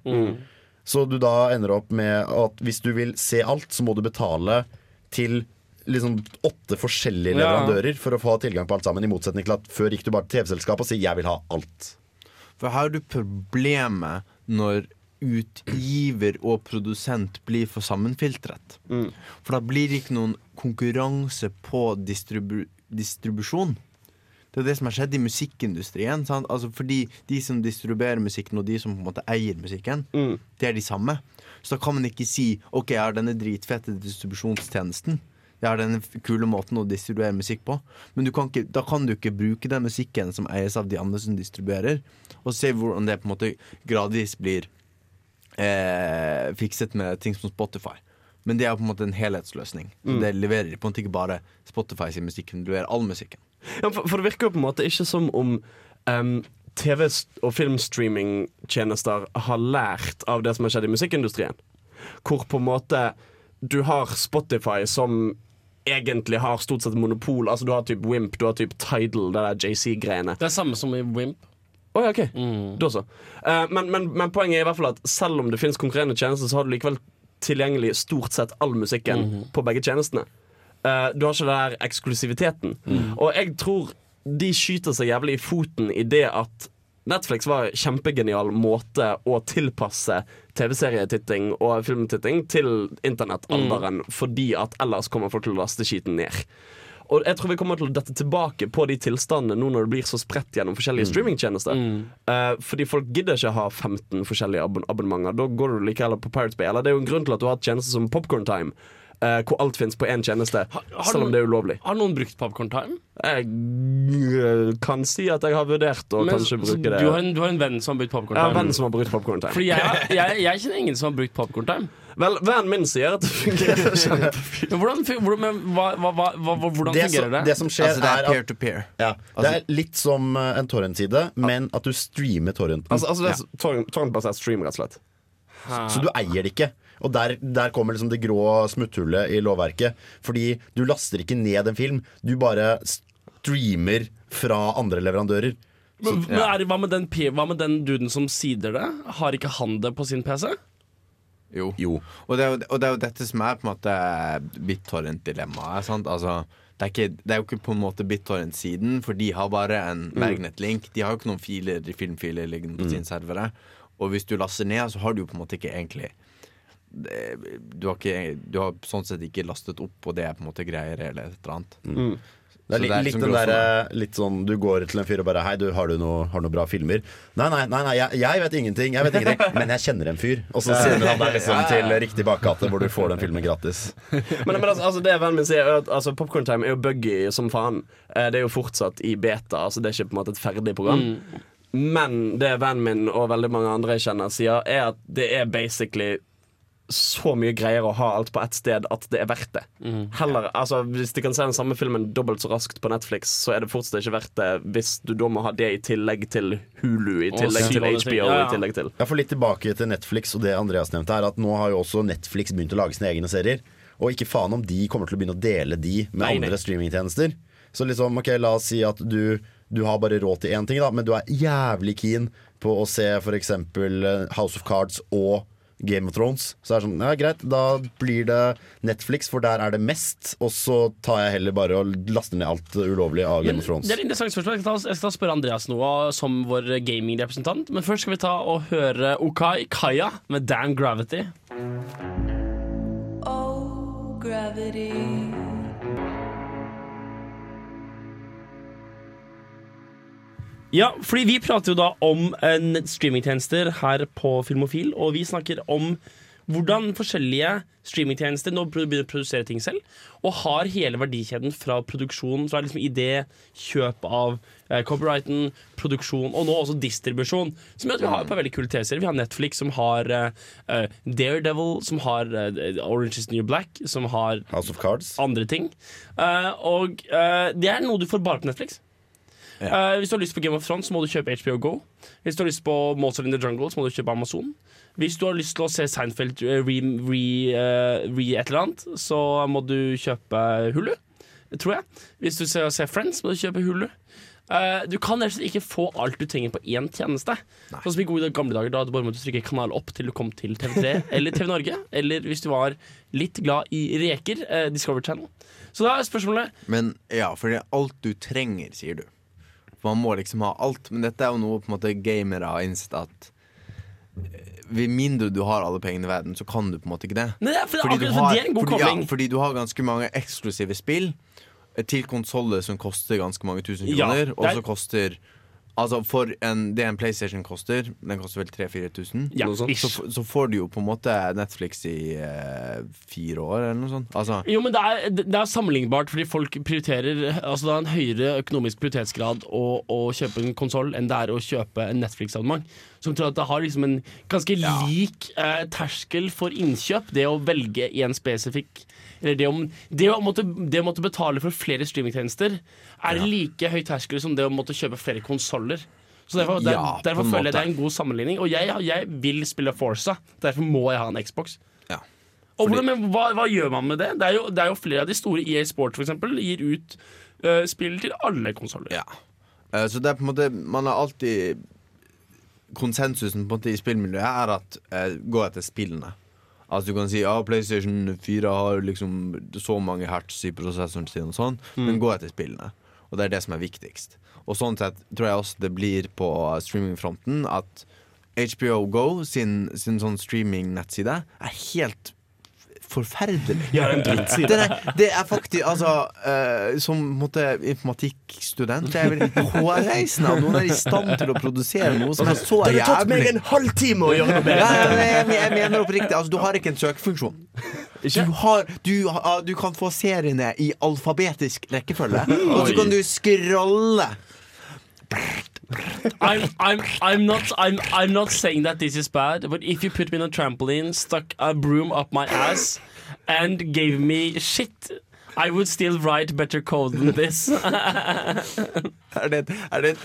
Så du da ender opp med at hvis du vil se alt, så må du betale til liksom åtte forskjellige Ja. leverandører for å få tilgang på alt sammen. I motsetning til at før gikk du bare til TV-selskapet og sier 'jeg vil ha alt'. For her har du problemet når utgiver og produsent blir for sammenfiltret. For da blir det ikke noen konkurranse på distribu distribusjon. Det er det som har skjedd i musikkindustrien. Sant? Altså fordi de som distribuerer musikken, og de som på en måte eier musikken, Mm. det er de samme. Så da kan man ikke si OK, jeg har denne dritfete distribusjonstjenesten. Jeg har denne kule måten å distribuere musikk på. Men du kan ikke, da kan du ikke bruke den musikken som eies av de andre som distribuerer, og se hvordan det på en måte gradvis blir eh, fikset med ting som Spotify. Men det er på en måte en helhetsløsning. Mm. Det leverer på en måte ikke bare Spotify sin musikk, men det leverer all musikken. Ja, for, for det virker jo på en måte ikke som om um TV- og filmstreamingtjenester har lært av det som har skjedd i musikkindustrien. Hvor på en måte du har Spotify som egentlig har stort sett monopol. Altså Du har typ Wimp, du har typ Tidal, det der JC-greiene. Det er samme som i Wimp. Oh, ja, ok. Da så. Uh, men, men, men poenget er i hvert fall at selv om det finnes konkurrerende tjenester, så har du likevel tilgjengelig stort sett all musikken på begge tjenestene. Uh, du har ikke den der eksklusiviteten. Og jeg tror de skyter seg jævlig i foten i det at Netflix var en kjempegenial måte å tilpasse TV-serietitting og filmtitting til internettalderen, fordi at ellers kommer folk til å laste skiten ned. Og jeg tror vi kommer til å dette tilbake på de tilstandene nå når det blir så spredt gjennom forskjellige streamingtjenester. Eh, fordi folk gidder ikke ha 15 forskjellige abon abonnementer. Da går du like heller på Pirate Bay. Eller det er jo en grunn til at du har hatt tjenester som Popcorn Time, eh, hvor alt fins på én tjeneste, har selv noen- om det er ulovlig. Har noen brukt Popcorn Time? Jeg eh, kan si at jeg har vurdert å Men, kanskje bruke det. Du har, en, du har en venn som har brukt Popcorn Time? Ja, en venn som har brukt Popcorn Time. Fordi jeg, jeg, jeg kjenner ingen som har brukt Popcorn Time. Vel, vennen min sier at det fungerer kjempefint. Men hvordan, men hva, hva, hva, hva, hvordan Det, fungerer som, det? det som skjer, Altså, det er er peer to peer. ja, Det er litt som eh, en torrent-side, men at du streamer torrenten. Altså, altså det er torrent- torrentbasert stream, rett og slett. Så du eier det ikke. Og der, der kommer liksom det grå smutthullet i lovverket. Fordi du laster ikke ned en film, du bare streamer fra andre leverandører. Men, men er, hva, med den, hva med den duden som sider det? Har ikke han det på sin PC? Jo. Jo. Og det, er og det er jo dette som er på en måte BitTorrent-dilemmaet. sant? Altså, det, er ikke, det er jo ikke på en måte BitTorrent-siden, for de har bare en magnet-link. De har jo ikke noen filer, filmfiler liggende på sine servere. Og hvis du laster ned, så har du jo på en måte ikke egentlig du, har ikke, du har sånn sett ikke lastet opp, og det er på en måte greier eller et eller annet. Det er litt, det er litt liksom den der, litt sånn Du går til en fyr og bare Hei, du, har du noe, har du noe bra filmer? Nei, nei, nei, nei jeg, jeg vet ingenting, jeg vet ingenting men jeg kjenner en fyr. Og så sender han deg liksom til riktig bakgate, hvor du får den filmen gratis. Men, men altså, altså, det vennen min sier, er at altså, Popcorn Time er jo buggy som faen. Eh, det er jo fortsatt i beta, altså det er ikke på en måte et ferdig program. Men det vennen min og veldig mange andre jeg kjenner sier, er at det er basically så mye greier å ha alt på ett sted at det er verdt det. Heller, altså Hvis de kan se den samme filmen dobbelt så raskt på Netflix, så er det fortsatt ikke verdt det hvis du da må ha det i tillegg til Hulu, i tillegg til. HBO, Ja, ja. i tillegg til Jeg får litt tilbake til Netflix og det Andreas nevnte her, at nå har jo også Netflix begynt å lage sine egne serier. Og ikke faen om de kommer til å begynne å dele de med Nei, nei. andre streamingtjenester. Så liksom, ok, la oss si at du, du har bare råd til én ting, da, men du er jævlig keen på å se f.eks. House of Cards og Game of Thrones. Så er sånn, ja greit, da blir det Netflix, for der er det mest. Og så tar jeg heller bare og laster ned alt ulovlig av Game Men of Thrones. det er et interessant spørsmål. Jeg skal, ta, jeg skal spørre Andreas noe som vår gamingrepresentant. Men først skal vi ta og høre Okai Kaya med Damn Gravity. Oh, gravity. Ja, fordi vi prater jo da om eh, streamingtjenester her på Filmofil, og vi snakker om hvordan forskjellige streamingtjenester nå begynner å produsere ting selv, og har hele verdikjeden fra produksjon, fra liksom idé, kjøp av eh, copyrighten, produksjon, og nå også distribusjon. Som gjør at vi har et par veldig kule TV-serier. Vi har Netflix som har eh, eh, Daredevil, som har eh, Orange is New Black, som har House of Cards. andre ting. Eh, og eh, det er noe du får bare på Netflix. Eh, hvis du har lyst på Game of Thrones, så må du kjøpe HBO Go. Hvis du har lyst på Mozart in the Jungle, så må du kjøpe Amazon. Hvis du har lyst til å se Seinfeld eh, re, re, uh, re et eller annet, så må du kjøpe Hulu, tror jeg. Hvis du skal se Friends, må du kjøpe Hulu. Uh, du kan rett ikke få alt du trenger på én tjeneste. Sånn som i gode gamle dager Da du bare måtte trykke kanal opp til du kom til TV3 eller TV Norge. Eller hvis du var litt glad i reker, uh, Discover Channel. Så da er spørsmålet Men ja, for det er alt du trenger, sier du. Man må liksom ha alt. Men dette er jo noe på en måte gamere har innsett at eh, Ved mindre du har alle pengene i verden, så kan du på en måte ikke det. Nei, det for, Fordi du har- det en god fordi. Ja, fordi du har ganske mange eksklusive spill. til konsoller som koster ganske mange tusen Ja, kroner, og er- så koster Altså for en, Det en PlayStation koster, den koster vel 3000-4000, Ja, så, så får du jo på en måte Netflix i eh, fire år, eller noe sånt. Altså, Jo, men det er, det er sammenlignbart, fordi folk prioriterer Altså det er en høyere økonomisk prioritetsgrad å, å kjøpe en konsoll enn det er å kjøpe en Netflix-abonnement. Som tror at det har liksom en ganske lik eh, terskel for innkjøp, det å velge i en spesifikk Eller det, om, det, å måtte, det å måtte betale for flere streamingtjenester er like høy terskel som det å måtte kjøpe flere konsoller. Så derfor, der, Ja, derfor føler jeg det er en god sammenligning. Og jeg, jeg vil spille Forza, derfor må jeg ha en Xbox. Ja. Og hvordan, men hva, hva gjør man med det? Det er, jo, det er jo flere av de store EA Sport for eksempel, gir ut uh, spill til alle konsoller. Ja. Eh, Så det er på en måte Man har alltid Konsensusen på en måte i spillmiljøet er at uh, gå etter spillene. Altså Du kan si ja, PlayStation 4 har liksom så mange hertz i prosessoren sin, og sånn men gå etter spillene. Og det er det som er viktigst. Og sånn sett tror jeg også det blir på streamingfronten at HBO Go sin, sin sånn streaming-nettside er helt forferdelig. Ja, det er. Det er, det er faktisk Altså, uh, som måtte, informatikkstudent så er jeg veldig hårreisende at noen er i stand til å produsere noe som er så Det har tatt meg en halvtime å gjøre noe med! ja, jeg, jeg mener oppriktig. Altså, du har ikke en søkefunksjon. Du, har, du, har- du kan få seriene i alfabetisk rekkefølge, og så kan du scrolle. I'm, I'm, I'm, not, I'm, I'm not saying that this is bad, but if you put me on a trampoline, stuck a broom up my ass, and gave me shit, I would still write better code than this. Er det, er det et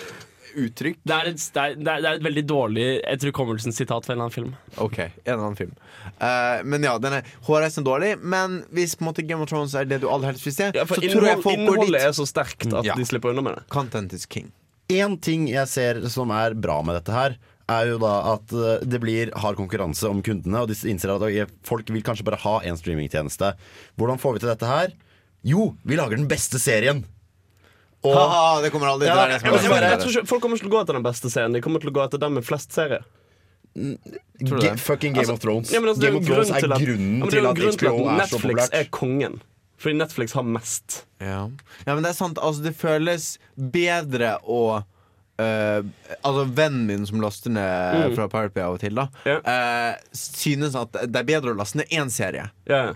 uttrykk? Det er et, det er, det er et veldig dårlig etter hukommelsen-sitat fra en eller annen film. OK, en eller annen film. uh, men ja, den er hårreisende dårlig. Men hvis på en måte Game of Thrones er det du aller helst vil se, Ja, for så tror jeg folk går innholdet dit. er så sterkt at Ja. de slipper unna med det. Content is king. En ting jeg ser som er bra med dette her, er jo da at eh, det blir hard konkurranse om kundene, og de innser at folk vil kanskje bare ha en streamingtjeneste. Hvordan får vi til dette her? Jo, vi lager den beste serien! Og Haha, det kommer aldri til Ja, det jeg det Jeg er tror ikke Folk kommer ikke til å gå etter den beste serien. De kommer til å gå etter den med flest serier. Fucking Game of Thrones. Ja, altså, Game of Thrones er grunnen til at- grunnen Ja, at, det til at til HBO er så Netflix er kongen. Fordi Netflix har mest. Ja. ja, men det er sant. Altså, det føles bedre å Uh, altså Vennen min som laster ned fra Pirate Bay av og til, da Ja. uh, synes at det er bedre å laste ned én serie. Ja.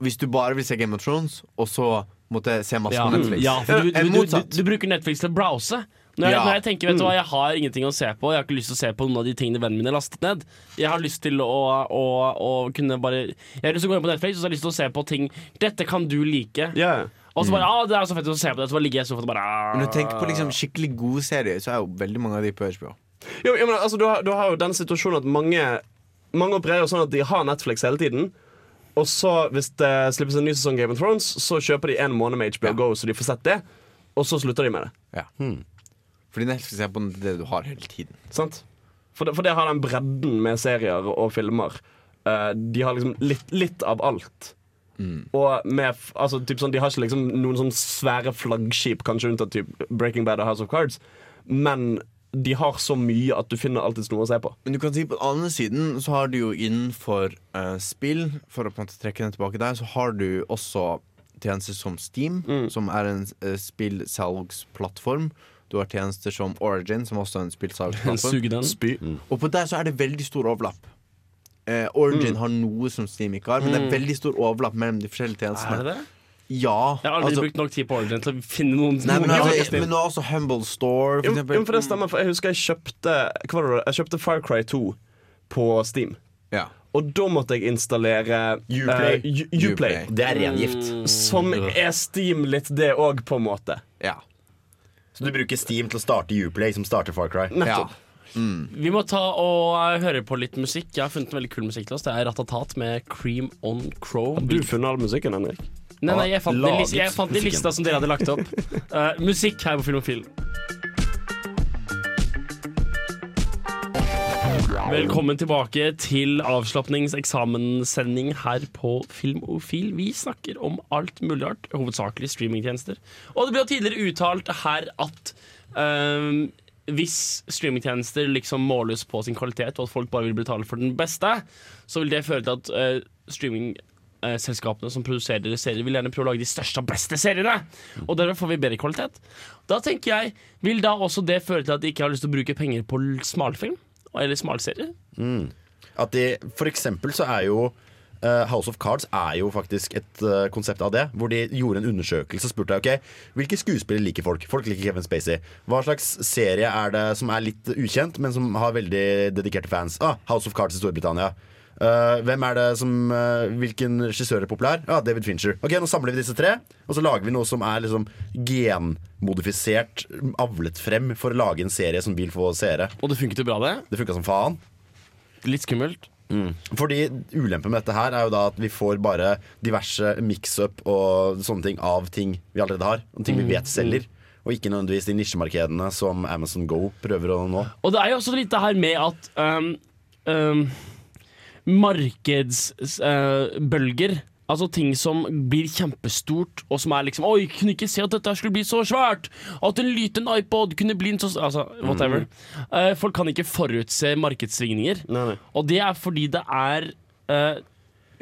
Hvis du bare vil se Game of Thrones, og så måtte se masse Ja, på Netflix. ja for du, du, du, du, du bruker Netflix til å browse. Når jeg, Ja. når jeg tenker, vet du hva, jeg har ingenting å se på, jeg har ikke lyst til å se på noen av de tingene vennene mine har lastet ned. Jeg har lyst til å, å, å kunne bare Jeg har lyst til å gå inn på Netflix og så har jeg lyst til å se på ting Dette kan du like. Yeah. Og så bare ah, det er så fett å se på det, så bare ligger jeg i sofaen og bare ah. Men du tenker på liksom skikkelig gode serier, så er jo veldig mange av de på HBO. Jo, jo, men, altså, du, har, du har jo den situasjonen at mange Mange opererer sånn at de har Netflix hele tiden. Og så, hvis det slippes en ny sesong Game of Thrones, så kjøper de en måned med HBO Ja. Go, så de får sett det. Og så slutter de med det. Ja. Fordi Netflix er på det du har hele tiden. Sant? For det, for det har den bredden med serier og filmer. Uh, de har liksom litt, litt av alt. Og med altså, typ sånn, De har ikke liksom noen sånn svære flaggskip, kanskje unntatt typ Breaking Bad og House of Cards, men de har så mye at du finner alltid noe å se på. Men du kan si på den andre siden så har du jo innenfor uh, spill, for å på en måte trekke den tilbake der, så har du også tjenester som Steam, som er en uh, spillsalgsplattform. Du har tjenester som Origin, som også er en spillsalgsplattform. Suge den. Og på der så er det veldig stor overlapp. Eh, Origin har noe som Steam ikke har, men det er veldig stor overlapp mellom de forskjellige tjenestene. Er det det? Ja, Jeg har aldri altså, brukt nok tid på Origin til å finne noen Nei, men, noen altså, jeg men nå er også Humble Store, for Jo, eksempel. jo, for det stemmer, for jeg husker jeg kjøpte Hva var det? Jeg kjøpte Fire Cry 2 på Steam. Ja. Og da måtte jeg installere Uplay. Uh, Uplay. Uplay. Det er rengift. Mm. Som er Steam litt, det òg, på en måte. Ja. Så du bruker Steam til å starte Uplay, som starter Far Cry. Nettopp. Vi må ta og eh, høre på litt musikk. Jeg har funnet en veldig kul musikk til oss. Det er Ratatat med Cream On Crow. Du funnet all musikken, Henrik? Nei, nei, jeg fant, den jeg fant lista som dere hadde lagt opp. Uh, musikk her på Filmofil. Velkommen tilbake til avslapningseksamenssending her på Filmofil. Vi snakker om alt mulig rart, hovedsakelig streamingtjenester. Og det ble jo tidligere uttalt her at um, hvis streamingtjenester liksom måles på sin kvalitet, og at folk bare vil betale for den beste, så vil det føre til at uh, streaming eh, selskapene som produserer serier, vil gjerne prøve å lage de største og beste seriene. Og derfor får vi bedre kvalitet. Da tenker jeg, vil da også det føre til at de ikke har lyst til å bruke penger på smalfilm? Eller smalserier? At de, for eksempel så er jo eh, House of Cards er jo faktisk et uh, konsept av det. Hvor de gjorde en undersøkelse og spurte ok, hvilke skuespillere liker folk. Folk liker Kevin Spacey. Hva slags serie er det som er litt ukjent, men som har veldig dedikerte fans? Ah, House of Cards i Storbritannia. Eh, hvem er det som uh, Hvilken regissør er populær? Ja, David Fincher. Ok, Nå samler vi disse tre, og så lager vi noe som er liksom genmodifisert, avlet frem for å lage en serie som vil få seere. Og det funket jo bra, det. Det funka som faen. Litt skummelt. Fordi Ulempen med dette her er jo da at vi får bare diverse mix-up og sånne ting av ting vi allerede har. Og ting vi vet selger. Og ikke nødvendigvis de nisjemarkedene som Amazon Go prøver å nå. Og det er jo også litt det her med at um, um, markedsbølger Altså ting som blir kjempestort, og som er liksom Oi, kunne ikke se at dette skulle bli så svært! At en liten iPod kunne bli en så Altså, whatever. Eh, folk kan ikke forutse markedssvingninger. Nei, nei. Og det er fordi det er uh,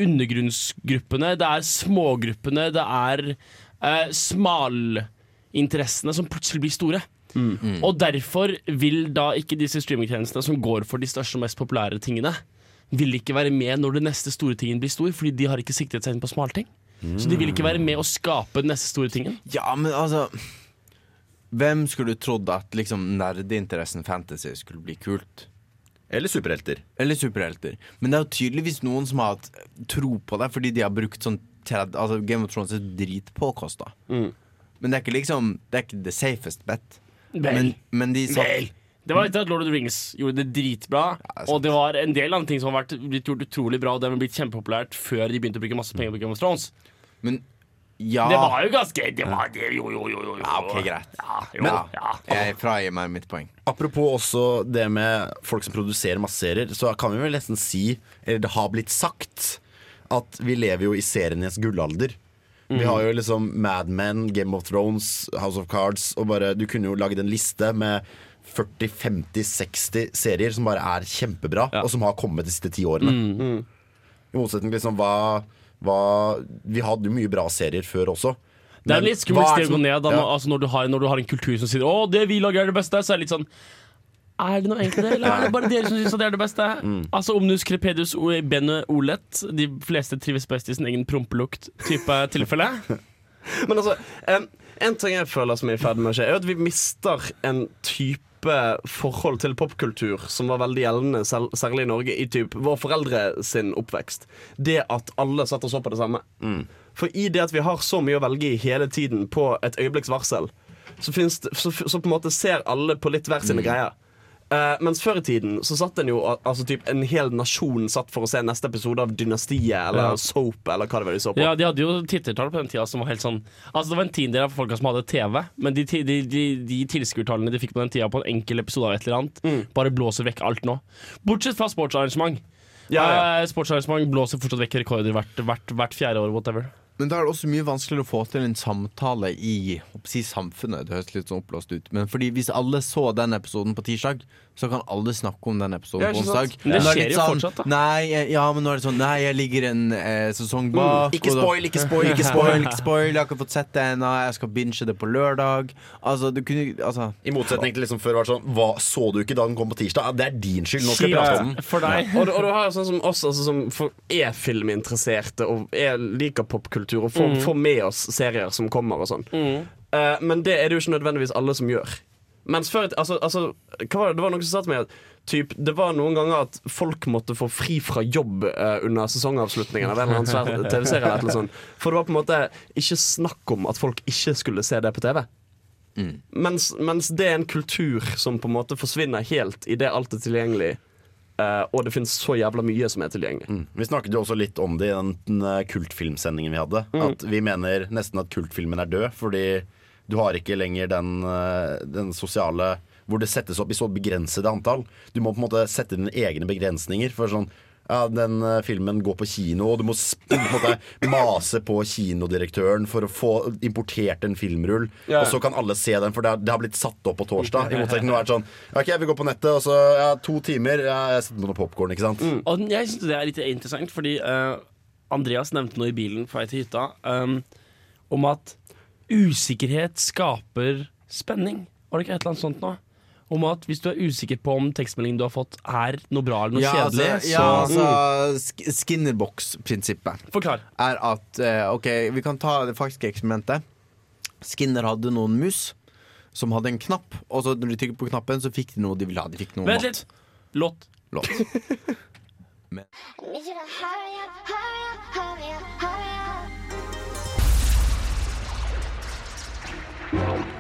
undergrunnsgruppene, det er smågruppene, det er uh, smalinteressene som plutselig blir store. Og derfor vil da ikke disse streamingtjenestene som går for de største og mest populære tingene, vil ikke være med når den neste store tingen blir stor, fordi de har ikke siktet seg inn på smalting. Så de vil ikke være med å skape den neste store tingen. Ja, men altså Hvem skulle trodd at liksom nerdeinteressen fantasy skulle bli kult? Eller superhelter. Eller superhelter. Men det er jo tydeligvis noen som har hatt tro på det, fordi de har brukt sånn 30, Altså Game of Thrones er dritpåkosta. Men det er ikke liksom Det er ikke the safest bet. Men, men de satt Vel. Det var etter at Lord of the Rings gjorde det dritbra. det er og det var en del andre ting som har vært, blitt gjort utrolig bra, og det har blitt kjempepopulært før de begynte å bruke masse penger på Game of Thrones. Men ja Det var jo ganske Det var det, jo, jo, jo, jo. jo. Ja, ok, greit. Ja, jo, Men- ja. Jeg fragir meg mitt poeng. Apropos også det med folk som produserer masse serier, så kan vi vel nesten si, eller det har blitt sagt, at vi lever jo i serienes gullalder. Vi har jo liksom Mad Men, Game of Thrones, House of Cards, og bare Du kunne jo laget en liste med 40-50-60 serier som bare er kjempebra, og som har kommet de siste ti årene. I motsetning til liksom hva, hva Vi hadde jo mye bra serier før også. Det er Men litt skummelt sted å gå ned da, Ja. altså når, du har, når du har en kultur som sier 'Å, det vi lager er det beste', så er det litt sånn Er det noe egentlig det, eller er det bare dere som syns det er det beste? Mm. Altså Omnus crepedius o- bene olet. De fleste trives best i sin egen prompelukt-type tilfelle. Men altså, en, en ting jeg føler som er i ferd med å skje, er at vi mister en type forhold til popkultur som var veldig gjeldende, særlig i Norge, i typ vår foreldre sin oppvekst. Det at alle satt og så på det samme. For i det at vi har så mye å velge i hele tiden på et øyeblikks varsel, så, det, så, så på en måte ser alle på litt hver sine greier. Eh, mens før i tiden så satt en jo altså typ en hel nasjon satt for å se neste episode av Dynastiet eller Ja. Soap eller hva det var de så på. Ja, De hadde jo tittertall på den tida som var helt sånn Altså Det var en tiendedel av folka som hadde TV, men de, de, de, de tilskuertallene de fikk på den tida på en enkel episode av et eller annet, Mm. bare blåser vekk alt nå. Bortsett fra sportsarrangement. Ja, ja. Uh, sportsarrangement blåser fortsatt vekk rekorder hvert, hvert, hvert fjerde år, whatever. Men da er det også mye vanskeligere å få til en samtale i si, samfunnet. Det høres litt sånn oppblåst ut. Men fordi hvis alle så den episoden på tirsdag, så kan alle snakke om den episoden på onsdag. Men det er skjer jo fortsatt, da. Nei, ja, men nå er det sånn Nei, jeg ligger en eh, sesong bak. Ikke spoil, ikke spoil, ikke spoil, ikke spoil. Jeg har ikke fått sett det ennå. Jeg skal binge det på lørdag. Altså, du kunne Altså I motsetning til liksom før var det sånn Hva så du ikke da den kom på tirsdag? Det er din skyld. Nå skal jeg prate om den. For deg. Og, du- og du har jo sånn som oss altså, som er filminteresserte og er, liker popkultur og får, får med oss serier som kommer og sånn. Uh, men det er det jo ikke nødvendigvis alle som gjør. Mens før altså, altså, var det? det var noen som sa til meg at typ, det var noen ganger at folk måtte få fri fra jobb uh, under sesongavslutningen av en eller annen svær TV-serie. eller sånt. For det var på en måte ikke snakk om at folk ikke skulle se det på TV. Mens, mens det er en kultur som på en måte forsvinner helt idet alt er tilgjengelig. Eh, og det finnes så jævla mye som er tilgjengelig. Vi snakket jo også litt om det i den, eh, kultfilmsendingen vi hadde. At vi mener nesten at kultfilmen er død, fordi du har ikke lenger den, eh, den sosiale Hvor det settes opp i så begrensede antall. Du må på en måte sette dine egne begrensninger. For sånn ja, den eh, filmen går på kino, og du må på en måte mase på kinodirektøren for å få importert en filmrull. Ja. Og så kan alle se den, for det har, det har blitt satt opp på torsdag. I motsetning til å være sånn OK, vi går på nettet, og så ja, to timer. Ja, jeg setter på noe popkorn, ikke sant. Og jeg synes det er litt interessant, fordi uh, Andreas nevnte noe i bilen på vei til hytta, um, om at usikkerhet skaper spenning. Var det ikke et eller annet sånt nå? Om at hvis du er usikker på om tekstmeldingen du har fått, er noe bra eller noe Ja, altså, kjedelig, ja, så altså mm. Skinnerbox-prinsippet Forklar. er at eh, OK, vi kan ta det faktiske eksperimentet. Skinner hadde noen mus som hadde en knapp, og så når de trykket på knappen, så fikk de noe de ville ha. De fikk noe Vent litt. litt. Låt. Låt.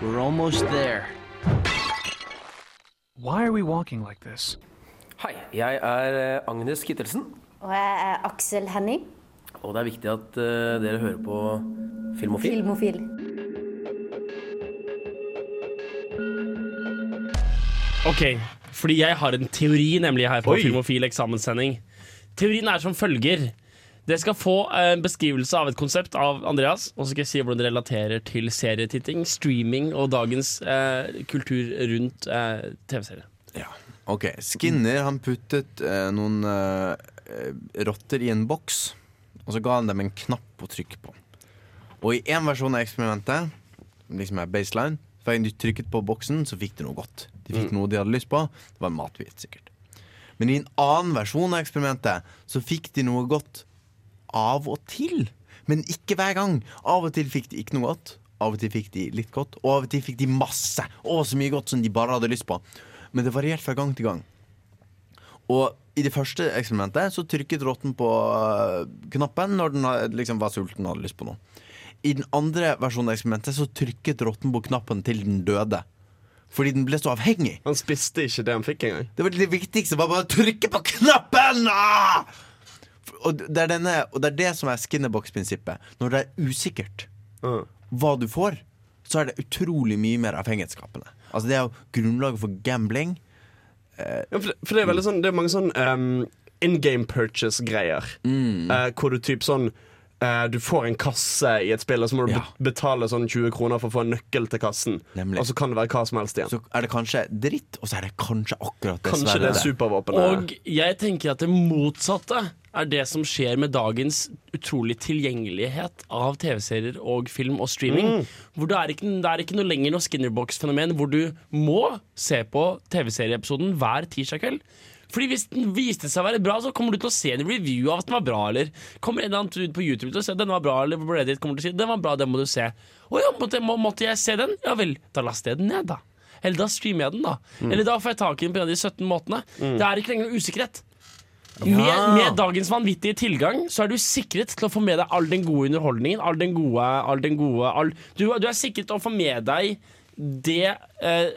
We're almost there. Why are we walking like this? Hei, jeg er eh, Agnes Kittelsen, Og jeg er Aksel Henning, og det er viktig at uh, dere hører på Filmofil. filmofil. Ok, fordi jeg har en teori nemlig her på Oi. Filmofil eksamenssending. Teorien er som følger. Dere skal få en beskrivelse av et konsept av Andreas, og så skal jeg si hvordan det relaterer til serietitting, streaming og dagens eh, kultur rundt eh, TV-serier. Ok, Skinner han puttet eh, noen eh, rotter i en boks, og så ga han dem en knapp å trykke på. Og i én versjon av eksperimentet, liksom er baseline, hver gang de trykket på boksen, så fikk de noe godt. De fikk noe de hadde lyst på. Det var en matbit, sikkert. Men i en annen versjon av eksperimentet så fikk de noe godt av og til. Men ikke hver gang. Av og til fikk de ikke noe godt. Av og til fikk de litt godt, og av og til fikk de masse. Å, så mye godt som de bare hadde lyst på. Men det varierte fra gang til gang. Og i det første eksperimentet så trykket rotten på øh, knappen når den liksom var sulten og hadde lyst på noe. I den andre versjonen av eksperimentet så trykket rotten på knappen til den døde. Fordi den ble så avhengig. Han spiste ikke det han fikk engang. Det var det viktigste var bare å trykke på knappen! Ah! Og det, denne, og det er det som er skinnerbox-prinsippet. Når det er usikkert hva du får, så er det utrolig mye mer avhengighetsskapende. Altså Det er jo grunnlaget for gambling. Ja, for, det, for det er veldig sånn Det er mange sånn um, in game purchase-greier. Eh, hvor du typ sånn eh, Du får en kasse i et spill, og så må du Ja. betale sånn 20 kroner for å få en nøkkel til kassen. Nemlig. Og så kan det være hva som helst igjen. Så er det kanskje dritt, og så er det kanskje akkurat det Kanskje det er supervåpenet. Og jeg tenker at det motsatte er det som skjer med dagens utrolig tilgjengelighet av TV-serier og film og streaming. Hvor det er, ikke, det er ikke noe lenger noe Skinnerbox-fenomen hvor du må se på TV-serieepisoden hver tirsdag kveld. Fordi Hvis den viste seg å være bra, så kommer du til å se en review av at den var bra. Eller kommer en eller annen ut på YouTube til å se den var bra, eller på Reddit kommer til å si den var bra, den må du se. Å ja, måtte, må, måtte jeg se den? Ja vel, da laster jeg den ned, da. Eller da streamer jeg den, da. Eller da får jeg tak i den på en av de 17 måtene. Det er ikke lenger noe usikkerhet. Med, med dagens vanvittige tilgang så er du sikret til å få med deg all den gode underholdningen. All den gode, all den gode all, du, du er sikret til å få med deg det eh,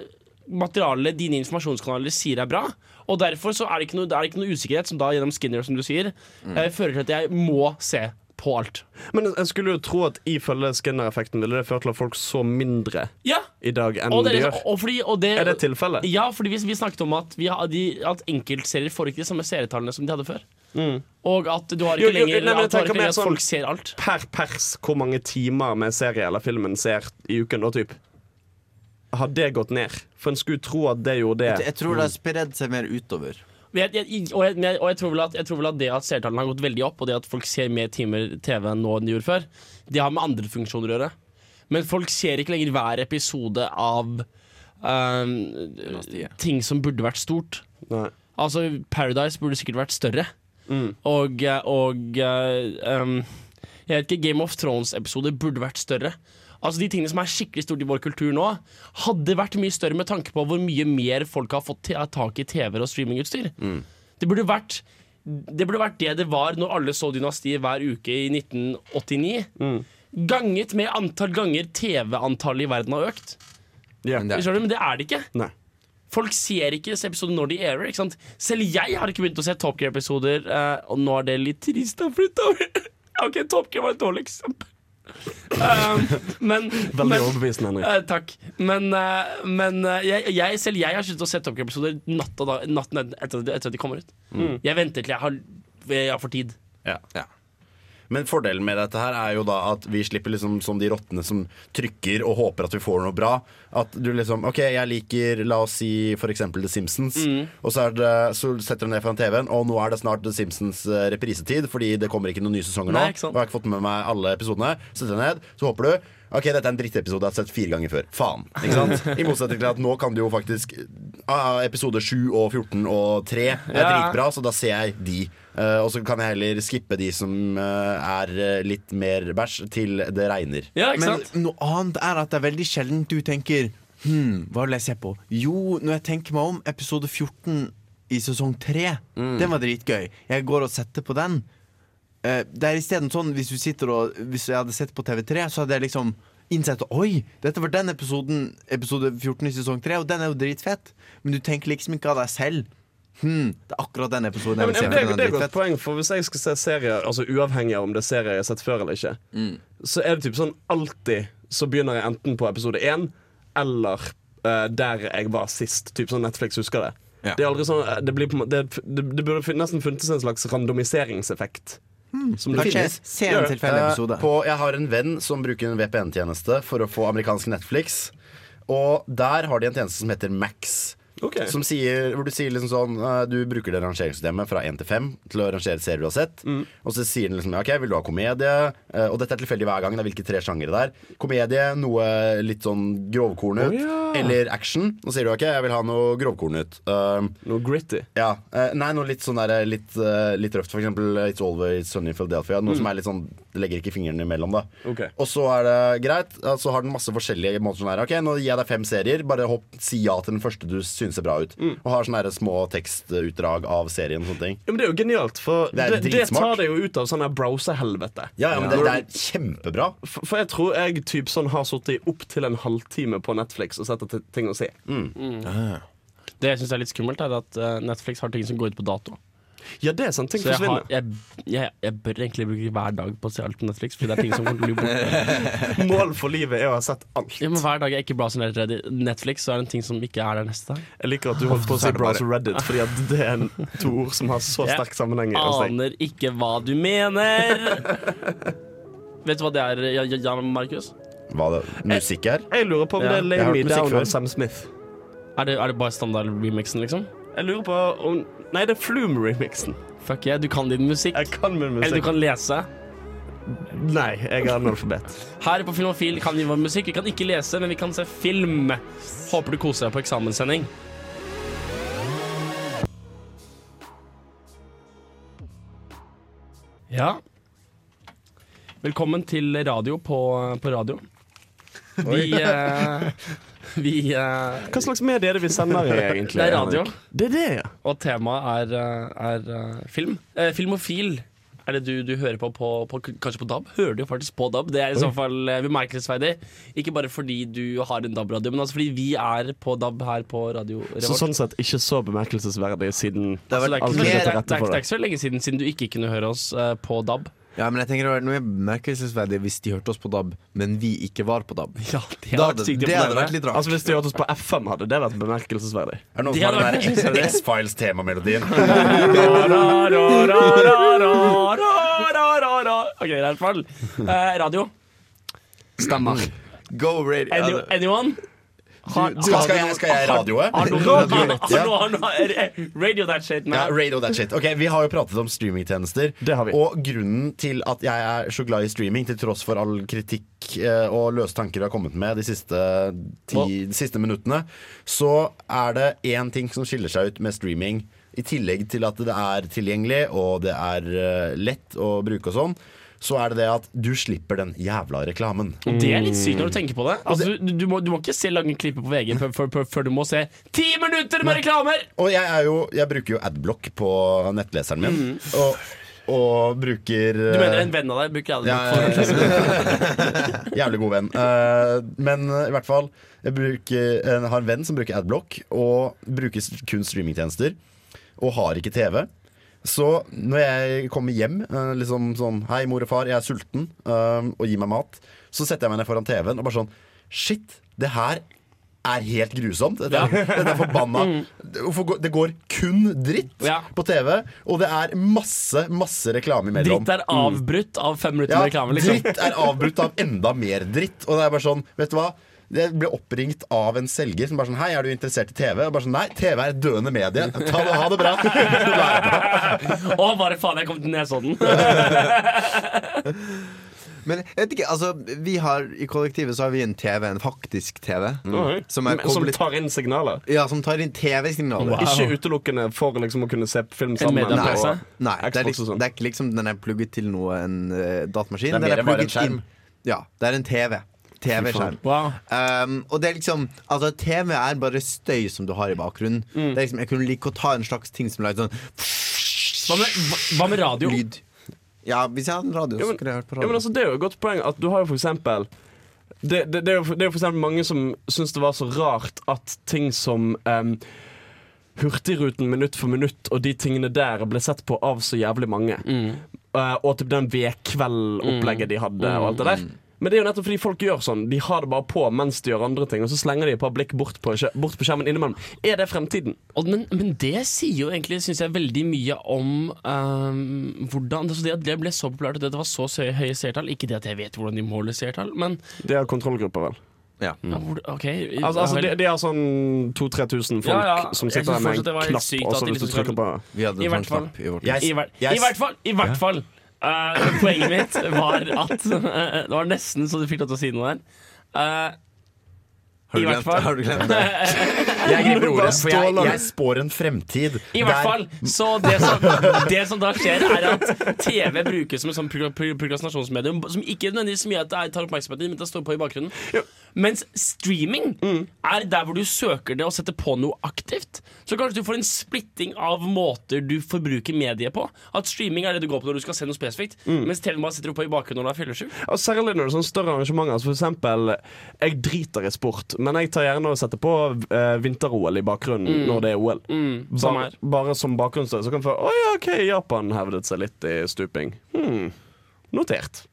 materialet dine informasjonskanaler sier er bra. Og derfor så er det ikke noe, det ikke noe usikkerhet som da gjennom Skinner som du sier, eh, fører til at jeg må se på alt. Men jeg skulle jo tro at ifølge Skinner-effekten ville det ført til at folk så mindre Ja, i dag enn de er, gjør. liksom- og fordi, og det, Er det tilfellet? Ja, fordi vi, vi snakket om at, vi har, at enkeltserier får ikke de samme serietallene som de hadde før. Og at du har ikke jo, lenger nei, at ikke lenger at sånn- folk ser alt. Per pers hvor mange timer med serie eller filmen ser i uken da, typ? Har det gått ned? For en skulle tro at det gjorde det. Jeg tror det har spredd seg mer utover. Jeg, jeg, og jeg, og jeg, tror vel at, jeg tror vel at det at seertallene har gått veldig opp, og det at folk ser mer timer TV nå enn de gjorde før, det har med andre funksjoner å gjøre. Men folk ser ikke lenger hver episode av um, ting som burde vært stort. Nei. Altså, Paradise burde sikkert vært større. Og, eh, og eh, um, Jeg vet ikke, Game of Thrones-episoder burde vært større. Altså De tingene som er skikkelig stort i vår kultur nå, hadde vært mye større med tanke på hvor mye mer folk har fått tak i TV-er og streamingutstyr. Det burde vært det burde vært det det var når alle så Dynastiet hver uke i 1989. Ganget med antall ganger TV-antallet i verden har økt. Yeah. Men det er- det er det ikke. Nei. Folk ser ikke disse episodene når de airer. Ikke sant? Selv jeg har ikke begynt å se Top Gear-episoder, eh, og nå er det litt trist. da, for da- Ok, Top Gear var et dårlig eksempel. Um, men, Veldig overbevisende, Henrik. eh, takk. Men, uh, men eh, jeg, jeg, selv jeg har sluttet å se Top Gear-episoder natt og dag- natten etter, etter at de kommer ut. Jeg venter til jeg har, jeg har for tid. Ja. Ja. Men fordelen med dette her er jo da at vi slipper liksom som de rottene som trykker og håper at vi får noe bra. At du liksom OK, jeg liker la oss si f.eks. The Simpsons. Mm. Og så, det, så setter du ned foran TV-en, og nå er det snart The Simpsons eh, reprisetid fordi det kommer ikke noen nye sesonger nå. Nei, og jeg har ikke fått med meg alle episodene. Setter deg ned, så håper du Ok, dette er en drittepisode jeg har sett fire ganger før. Faen. Ikke sant? I motsetning til at nå kan du jo faktisk ah, Episode 7 og 14 og 3 er Ja. dritbra, så da ser jeg de. Uh, og så kan jeg heller skippe de som uh, er eh, litt mer bæsj, til det regner. Ja, Men noe annet er at det er veldig sjelden du tenker Hm, hva vil jeg se på? Jo, når jeg tenker meg om, episode 14 i sesong 3, Mm. den var dritgøy. Jeg går og setter på den. Eh, det er isteden sånn hvis og Hvis jeg hadde sett på TV3, så hadde jeg liksom innsett Oi, dette var den episoden Episode 14 i sesong 3, og den er jo dritfett. Men du tenker liksom ikke av deg selv. Hm, det er akkurat den episoden jeg vil se. det, men, det er et godt poeng, for hvis jeg skal se serier Altså uavhengig av om det er serier jeg har sett før eller ikke, så er det typ sånn alltid så begynner jeg enten på episode 1 eller uh, der jeg var sist. Typ sånn Netflix husker det. Det er aldri sånn eh, Det, blir på, det, det, det burde nesten funnes en slags randomiseringseffekt. Som Det finnes. finnes. Eh, jeg har en venn som bruker en VPN-tjeneste for å få amerikansk Netflix. Og der har de en tjeneste som heter Max. Som sier, hvor du sier liksom sånn eh, Du bruker det rangeringssystemet fra 1 til 5 til å rangere serier du har sett. Og så sier den liksom OK, vil du ha komedie? Eh, og dette er tilfeldig hver gang. Det er hvilke tre sjangere det er. Komedie, noe litt sånn grovkornet. oh, ja. Eller action. Nå sier du OK, jeg vil ha noe grovkornet. Uh, noe gritty? Ja. Uh, nei, noe litt sånn der, litt, uh, litt røft. For eksempel It's Always Sunny in Philadelphia. Noe Mm. som er litt sånn Det legger ikke fingrene imellom, da. Okay. Og så er det greit. Så har den masse forskjellige måter sånn her. Ok, nå gir jeg deg fem serier. Bare hopp, si ja til den første du syns ser bra ut. Mm. Og har sånne her små tekstutdrag av serien og sånne ting. Ja, men Det er jo genialt, for Det er det, det, tar deg jo ut av sånn her browser-helvete. Ja, ja, men det, det er kjempebra. For, for jeg tror jeg typ sånn har sittet i opptil en halvtime på Netflix og sett etter ting å se. Mm. Det jeg syns er litt skummelt, er at eh, Netflix har ting som går ut på dato. Ja, det er sant. Ting Så jeg, har, forsvinner. jeg, jeg, jeg bør egentlig bruke hver dag på å se alt på Netflix, Fordi det er ting som kommer til å bli borte. Mål for livet er å ha sett alt. Ja, men hver dag jeg ikke browser Netflix, så er det en ting som ikke er der neste dag. Jeg liker at du holdt på å si browser Reddit, fordi at det er en, to ord som har så sterk sammenheng. Jeg. Aner ikke hva du mener! Vet du hva det er, Jan- Jan Markus? Hva det, musikk er? Jeg lurer på om det er Jeg Lay Me Down av Sam Smith. Er det, er det bare standard-remixen, liksom? Jeg lurer på om Nei, det er Flume-remixen. Fuck yeah, du kan din musikk. Jeg kan min musikk. Eller du kan lese. Nei, jeg er analfabet. Her på Filmofil kan vi vår musikk. Vi kan ikke lese, men vi kan se film. Håper du koser deg på eksamenssending. Ja. Velkommen til radio på, på radio. Vi eh, Vi uh, Hva slags medie er det vi sender i, egentlig? Det er radio. Det er det, ja. Og temaet er, eh, er eh, film. Eh, filmofil er det du, du hører på, på, på kanskje på DAB? Hører du jo faktisk på DAB. Det er i så fall bemerkelsesverdig. Ikke bare fordi du har en DAB-radio, men altså fordi vi er på DAB her på Radio Revolt. Så sånn sett ikke så bemerkelsesverdig siden Altså, det, er ikke, det, er, det, er, det er ikke så lenge siden Siden du ikke kunne høre oss uh, på DAB. Ja, men jeg tenker det var noe bemerkelsesverdig hvis de hørte oss på DAB, men vi ikke var på DAB. Ja, det hadde, det hadde vært litt rart. Altså Hvis de hørte oss på FM, hadde det vært bemerkelsesverdig. Er det noen de som har den vært der X-Files-temamelodien? OK, i hvert fall. Eh, radio. Stemmer. Go radio. Any, anyone? Har- Skal, skal, jeg, skal jeg radioe? Radio. noen- Radio that shit, Ja, radio that shit. Ok, Vi har jo pratet om streamingtjenester. Og grunnen til at jeg er så glad i streaming, til tross for all kritikk eh, og løse tanker vi har kommet med de siste, ti, de siste minuttene, så er det én ting som skiller seg ut med streaming. I tillegg til at det er tilgjengelig og det er eh, lett å bruke og sånn, så er det det at du slipper den jævla reklamen. Og det er litt sykt når du tenker på det. Altså, du, du, må, du må ikke se lange klipper på VG før, du må se ti minutter med reklamer! Og jeg, jo, jeg bruker jo adblock på nettleseren min. Og, og bruker Du mener en venn av deg bruker Ja, ja, ja. Jævlig god venn. Eh, men eh, i hvert fall jeg, bruker, jeg har en venn som bruker adblock og bruker kun streamingtjenester. Og har ikke TV. Så når jeg kommer hjem, eh, liksom sånn Hei, mor og far, jeg er sulten, eh, og gi meg mat. Så setter jeg meg ned foran TV-en og bare sånn Shit, det her er helt grusomt. Dette er, dette er forbanna Det går kun dritt Ja. på TV, og det er masse, masse reklame imellom. Dritt er avbrutt av fem minutter Ja, med reklame. Liksom. Dritt er avbrutt av enda mer dritt. Og det er bare sånn, vet du hva? Jeg ble oppringt av en selger som bare sånn Hei, er du interessert i TV? Og bare sånn, Nei, TV er et døende medie. Ta det, ha det bra. Å, bare faen, jeg kom til Nesodden. Men jeg vet ikke, altså vi har I kollektivet så har vi en TV, en faktisk TV. Mm. Som. Som tar inn signaler. Ja, som tar inn TV-signaler. Ikke utelukkende for liksom å kunne se film sammen. Nei, og Nei, det er, liksom, sånn. det er ikke liksom den er plugget til noe en uh, datamaskin. Det er Den er bare en plugget skjerm. inn- Ja, det er en TV. TV-skjerm. Wow. Um, og det er liksom Altså TV er bare støy som du har i bakgrunnen. Mm. Det er liksom, jeg kunne like å ta en slags ting som lager sånn Hva med, hva- med radio? lyd. Ja, hvis jeg hadde en radio, så men- skulle jeg hørt på Ja, men altså, det er jo et godt poeng at du har jo for eksempel det, det, det, er jo for, det er jo for eksempel mange som syns det var så rart at ting som um, Hurtigruten minutt for minutt og de tingene der ble sett på av så jævlig mange. Mm. Uh, og typ den vedkveldopplegget mm. de hadde og alt det der. Men det er jo nettopp fordi folk gjør sånn. De har det bare på mens de gjør andre ting, og så slenger de et par blikk bort på, bort på skjermen innimellom. Er det fremtiden? Men, men det sier jo egentlig synes jeg, veldig mye om um, hvordan altså det at det ble så populært, og det at det var så høye seertall. Ikke det at jeg vet hvordan de måler seertall, men Det er kontrollgrupper, vel. Ja. Mm. Okay. OK. Altså, altså de, de har sånn 2000-3000 folk Ja, ja. som sitter der med en knapp, og så hvis du liksom trykker på I hvert fall. I hvert fall! I hvert fall eh, poenget mitt var at uh, Det var nesten så du fikk lov til å si noe der. Uh, Har I du hvert glemt, fall. har du glemt det? Jeg griper ordet, for jeg, jeg spår en fremtid. I hvert der- fall. Så det som, det som da skjer, er at TV brukes som et sånn pro- pro- prokrastinasjonsmedium som ikke nødvendigvis mye at det tar oppmerksomheten din, men det står på i bakgrunnen. Mens streaming er der hvor du søker det og setter på noe aktivt. Så kanskje du får en splitting av måter du forbruker mediet på. At streaming er det du går på når du skal se noe spesifikt, mens TV bare sitter oppe på i bakgrunnen når du er fyllesyk. Og Særlig når det er sånne større arrangementer. Altså for eksempel, jeg driter i sport, men jeg tar gjerne og setter på eh, vinter-OL i bakgrunnen når det er OL. samme bare, bare som bakgrunnsstøy. Så kan du få Å ja, OK, Japan hevdet seg litt i stuping. Hmm. Notert.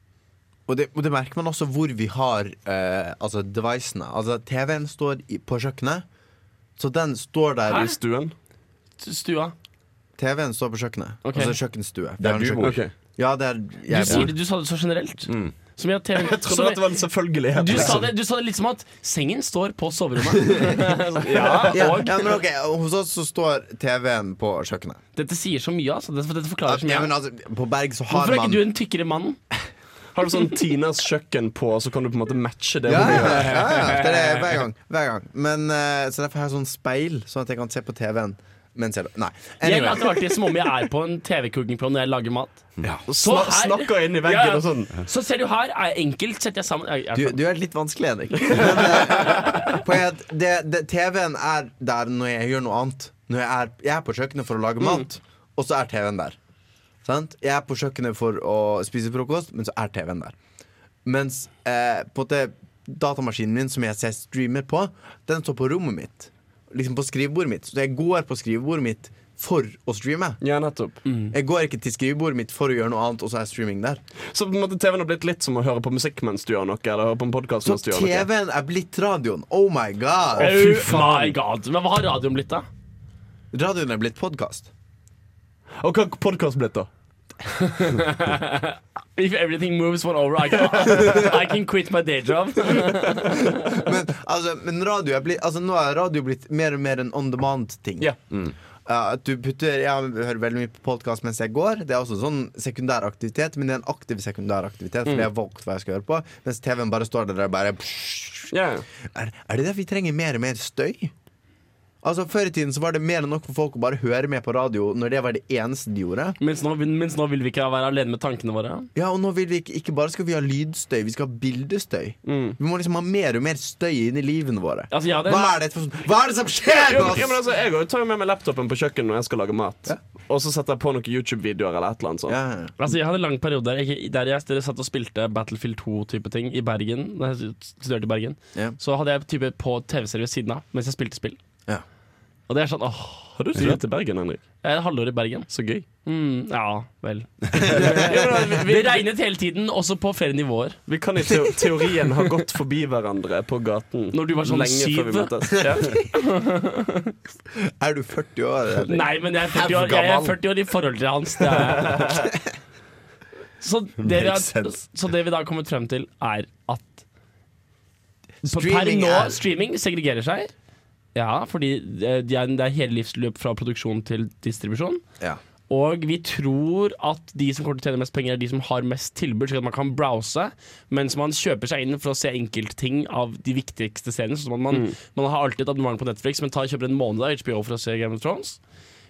Og det, og det merker man også hvor vi har eh, altså devicene. Altså TV-en står i, på kjøkkenet, så den står der I stuen. Stua. TV-en står på kjøkkenet. Okay. Altså kjøkkenstue. Der du bor. Okay. Ja, det er Du, jeg sier bor. det, du sa det så generelt. Som jeg, TV Jeg trodde som- at det var en selvfølgelighet. du, sa liksom. det, du sa det litt som at sengen står på soverommet. ja, ja, og men ok, Hos oss så står TV-en på kjøkkenet. dette sier så mye, altså. Dette, dette forklarer så mye. Ja, men altså, på Berg så har Hvorfor er man ikke du en tykkere mann? Har du sånn Tinas kjøkken på, så kan du på en måte matche det. ja, ja, ja, ja, det er det hver gang. Hver gang. Men, uh, så derfor har jeg sånn speil, sånn at jeg kan se på TV-en mens jeg Nei. Anyway. Jeg alltid som om jeg er på en TV-cookingprogram når jeg lager mat. Så her- snakker inn i veggen Ja, ja. og sånn. Så ser du her, er enkelt setter jeg sammen jeg, jeg, Du, du er litt vanskelig, Henrik. Men, eh, TV-en er der når jeg gjør noe annet. Når jeg er, jeg er på kjøkkenet for å lage mat, og så er TV-en der. Sant? Jeg er på kjøkkenet for å spise frokost, men så er TV-en der. Mens eh, på måte datamaskinen min som jeg ser streamer på, den står på rommet mitt. Liksom på skrivebordet mitt. Så jeg går på skrivebordet mitt for å streame. Ja, nettopp. Jeg går ikke til skrivebordet mitt for å gjøre noe annet, og så er streaming der. Så på en måte TV-en har blitt litt som å høre på musikk mens du gjør noe, eller høre på en podcast Så mens du gjør noe. TV-en er blitt radioen. Oh my god! Oh my god. Men hva har radioen blitt, da? Radioen er blitt podkast. Og hva har podkast blitt, da? If everything moves one over, I can, I can quit my day job. Men, altså, men radio er blitt, altså, nå er radio blitt mer og mer en on demand-ting. Ja. Uh, du putter Jeg hører veldig mye på podkast mens jeg går. Det er også sånn sekundær aktivitet, men det er en aktiv sekundær aktivitet. Fordi jeg har valgt hva jeg skal høre på. Mens TV-en bare står der og bare yeah. er, er det derfor vi trenger mer og mer støy? Altså Før i tiden så var det mer enn nok for folk å bare høre med på radio når det var det eneste de gjorde. Mens nå, mens nå vil vi ikke være alene med tankene våre. Ja, og nå vil vi ikke, ikke bare skal vi ha lydstøy, vi skal ha bildestøy. Vi må liksom ha mer og mer støy inn i livene våre. Altså, ja, det Hva er det, for, hva er det som skjer med oss? ja, men altså, jeg tar jo med meg laptopen på kjøkkenet når jeg skal lage mat. Og så setter jeg på noen YouTube-videoer eller et eller annet sånt. Ja, ja. Altså, jeg hadde en lang periode der jeg, der jeg satt og spilte Battlefield 2-type ting i Bergen. Da jeg studerte i Bergen Ja. Så hadde jeg type på TV-serie ved siden av mens jeg spilte spill. Ja. Og det er sånn, åh Har du studert i Bergen, Henrik? Jeg er et halvår i Bergen. Så gøy. Mm, ja, vel. Det regnet hele tiden, også på flere nivåer. Vi kan i teo teorien ha gått forbi hverandre på gaten Når du var sånn lenge før vi syv. møttes. Ja. Er du 40 år? Eller? Nei, men jeg er 40 år, jeg er 40 år i forhold til hans. Det er. Så, det vi har, så det vi da har kommet frem til, er at Streaming per nå, streaming segregerer seg. Ja, fordi det er, det er hele livsløp fra produksjon til distribusjon. Ja. Og vi tror at de som kommer til å tjene mest penger, er de som har mest tilbud, slik at man kan browse, mens man kjøper seg inn for å se enkeltting av de viktigste seriene. Sånn at man, Mm. man har alltid et abonnement på Netflix, men tar, kjøper en måned av HBO for å se Game of Thrones.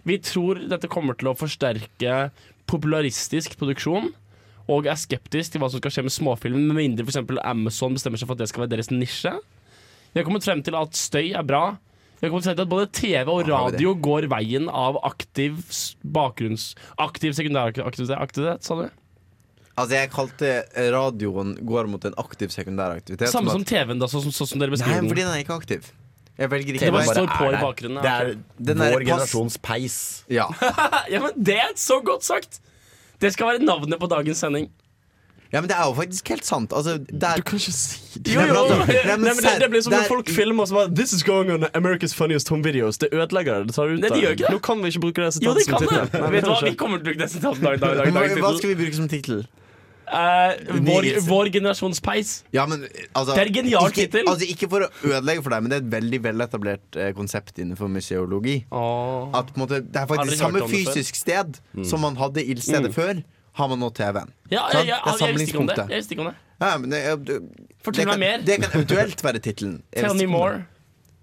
Vi tror dette kommer til å forsterke popularistisk produksjon. Og er skeptisk til hva som skal skje med småfilm, med mindre f.eks. Amazon bestemmer seg for at det skal være deres nisje. Vi har kommet frem til at støy er bra. Vi har kommet til at både TV og radio går veien av aktiv bakgrunns... Aktiv sekundæraktivitet, aktivitet, sa du? Altså, jeg kalte radioen går mot en aktiv sekundæraktivitet. Samme som at- TV-en, da, sånn som dere beskriver den. Nei, fordi den. er ikke aktiv. Jeg velger ikke å står på i bakgrunnen. Det er. Den er vår pass- generasjons peis. Ja. ja, men Det er så godt sagt! Det skal være navnet på dagens sending. Ja, men det er jo faktisk helt sant. Altså, der, Du kan ikke si det. Jo, jo. Nei, men Nei, men det, det blir som når folk filmer og så bare This is going on America's funniest home videos. Det ødelegger det. Det tar ut Nei, de gjør ikke det. Nå kan vi ikke bruke det sitatet som kan tittel. det! Nei, Vet du hva. Vi kommer til å bruke det sitatet dag, dag, dag, dag, hva skal vi bruke som tittel? Uh, vår, vår generasjons peis. Ja, men, altså, Det er en genial tittel. altså, ikke for å ødelegge for deg, men det er et veldig veletablert eh, konsept innenfor museologi. Oh. At på en måte, Det er faktisk samme fysisk sted som man hadde ildstedet før, har man nå TV-en. Ja, ja, jeg, Det er jeg, visste ikke om det. om det. Ja, men det, du, Fortell meg mer. Det kan eventuelt være tittelen. Tell me more.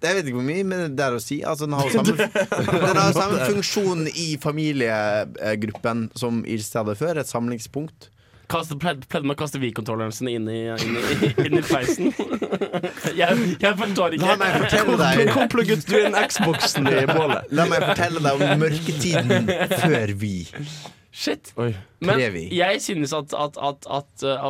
det. Jeg vet ikke hvor mye, men det er å si. Altså, den har jo samme, samme funksjon i familiegruppen som ildstedet før. Et samlingspunkt. Kaste, pleide, pleide med å kaste Wii-kontrolleren sin inn i, inn i, inn i peisen. jeg, jeg forstår ikke. La meg fortelle deg Hvor plugget du inn Xboxen i bålet? La meg fortelle deg om mørketiden før vi. Shit. Oi. Men jeg synes at, at, at, at, uh,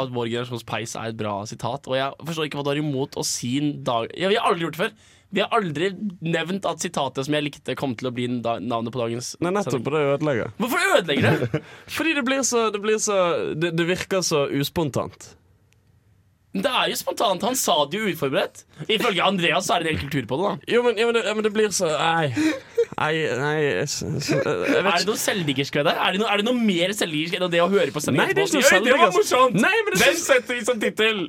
at vår generasjons peis er et bra sitat. Og jeg forstår ikke hva du har imot å si en dag ja, Vi har aldri gjort det før. Vi har aldri nevnt at sitatet som jeg likte, kom til å bli navnet på dagens Nei, nettopp. Og det ødelegger. Hvorfor ødelegger det? Fordi det blir så Det, blir så, det, det virker så uspontant. Det er jo spontant. Han sa det jo uforberedt. Ifølge Andreas så er det en hel kultur på det. da Jo, men, jo, men, det, men det blir så Nei. Nei, nei så, Er det noe selvdiggersk ved det? Er det noe, er det noe mer selvdiggersk enn det å høre på sendingen? Nei, det er ikke noe Det var morsomt! Nei, men det Den setter vi som tittel!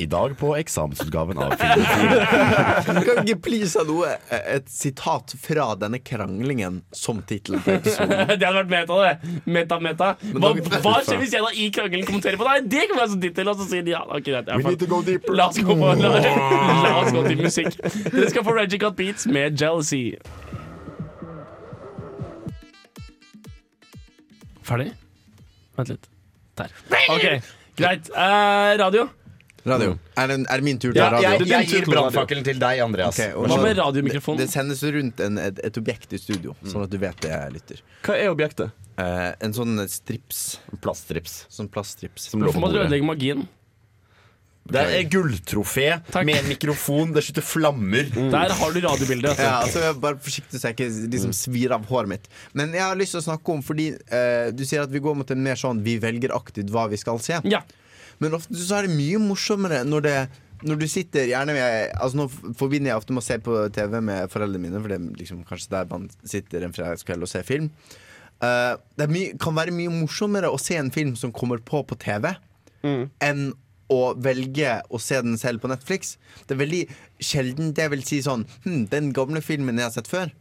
I dag på eksamensutgaven av Filmofil. Kan ikke please ha noe eh, Et sitat fra denne kranglingen som tittel på episoden? Det hadde vært meta, det. Meta, meta. Hva, hva skjer hvis jeg da i krangelen kommenterer på deg? Det kan være som tittel. Og så sier de ja, ok, greit. We need to go deeper. La oss gå, på, la, la oss gå til musikk. Dere skal få Reggie Beats med Jealousy. Ferdig? Vent litt. Der. OK, greit. Eh, radio. Radio. Er det, er det min tur til Ja, radio? jeg, jeg gir brannfakkelen til deg, Andreas. Ok, og Hva så- med radiomikrofonen? Det, det sendes rundt en, et, et objekt i studio, sånn at du vet det, lytter. Hva er objektet? Eh, en sånn strips. Plaststrips. Sånn plaststrips. Som lå Hvorfor på må dere bordet. ødelegge magien? Det er gulltrofé med en mikrofon. Det skyter flammer. Der har du radiobildet. Ja, Altså. jeg bare forsiktig så jeg ikke liksom svir av håret mitt. Men jeg har lyst til å snakke om fordi eh, du sier at vi går mot en mer sånn vi velger aktivt hva vi skal se. Ja. Men ofte så er det mye morsommere når det når du sitter gjerne med Altså Nå forbinder jeg ofte med å se på TV med foreldrene mine, for det er liksom kanskje der man sitter en fredagskveld og ser film. Uh, det er mye, kan være mye morsommere å se en film som kommer på på TV, enn å velge å se den selv på Netflix. Det er veldig sjelden det vil si sånn hm, Den gamle filmen jeg har sett før,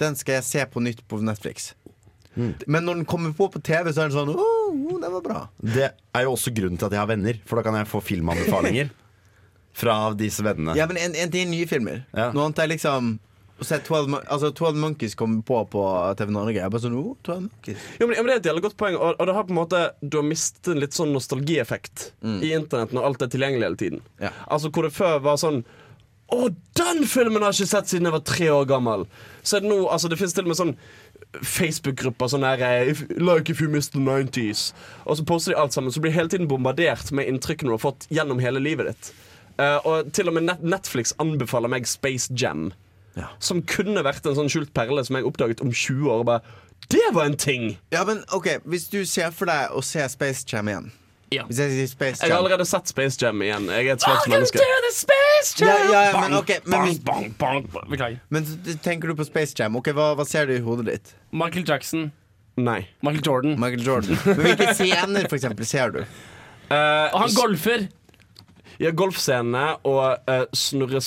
den skal jeg se på nytt på Netflix. Men når den kommer på på TV, så er den sånn oh, det var bra. Det er jo også grunnen til at jeg har venner, for da kan jeg få filmanbefalinger fra disse vennene. Ja, men en, en ting er nye filmer. Ja. Noe annet er liksom å se 12, Mon- altså 12 Monkeys kom på på TV Norge. Jeg bare sånn, oh, 12 Monkeys Jo, men, ja, men Det er et jævlig godt poeng, og, og det har på en måte du har mistet en litt sånn nostalgieffekt i internett når alt er tilgjengelig hele tiden. Ja. Altså Hvor det før var sånn Å, den filmen har jeg ikke sett siden jeg var tre år gammel! Så er det nå, altså Det finnes til og med sånn Facebook-grupper sånn her eh, if, Like if you missed the 90s. Og så poster de alt sammen, så blir du hele tiden bombardert med inntrykkene du har fått gjennom hele livet ditt. Eh, og til og med Net Netflix anbefaler meg Space Jam. Som kunne vært en sånn skjult perle som jeg oppdaget om 20 år. Og bare, det var en ting! Ja, men ok, Hvis du ser for deg å se Space Jam igjen Hvis jeg sier Space Jeg har allerede sett Space Jam igjen. Jeg er et svakt menneske. ja, ja, ja, men, ok, men, hvis, Bang, bang, bang. Men tenker du på Space Jam. Ok, Hva, hva ser du i hodet ditt? Michael Jackson. Nei. Michael Jordan. Michael Jordan. Men hvilke scener for eksempel, ser du? Og han golfer. Ja, golfscenene og uh, snurre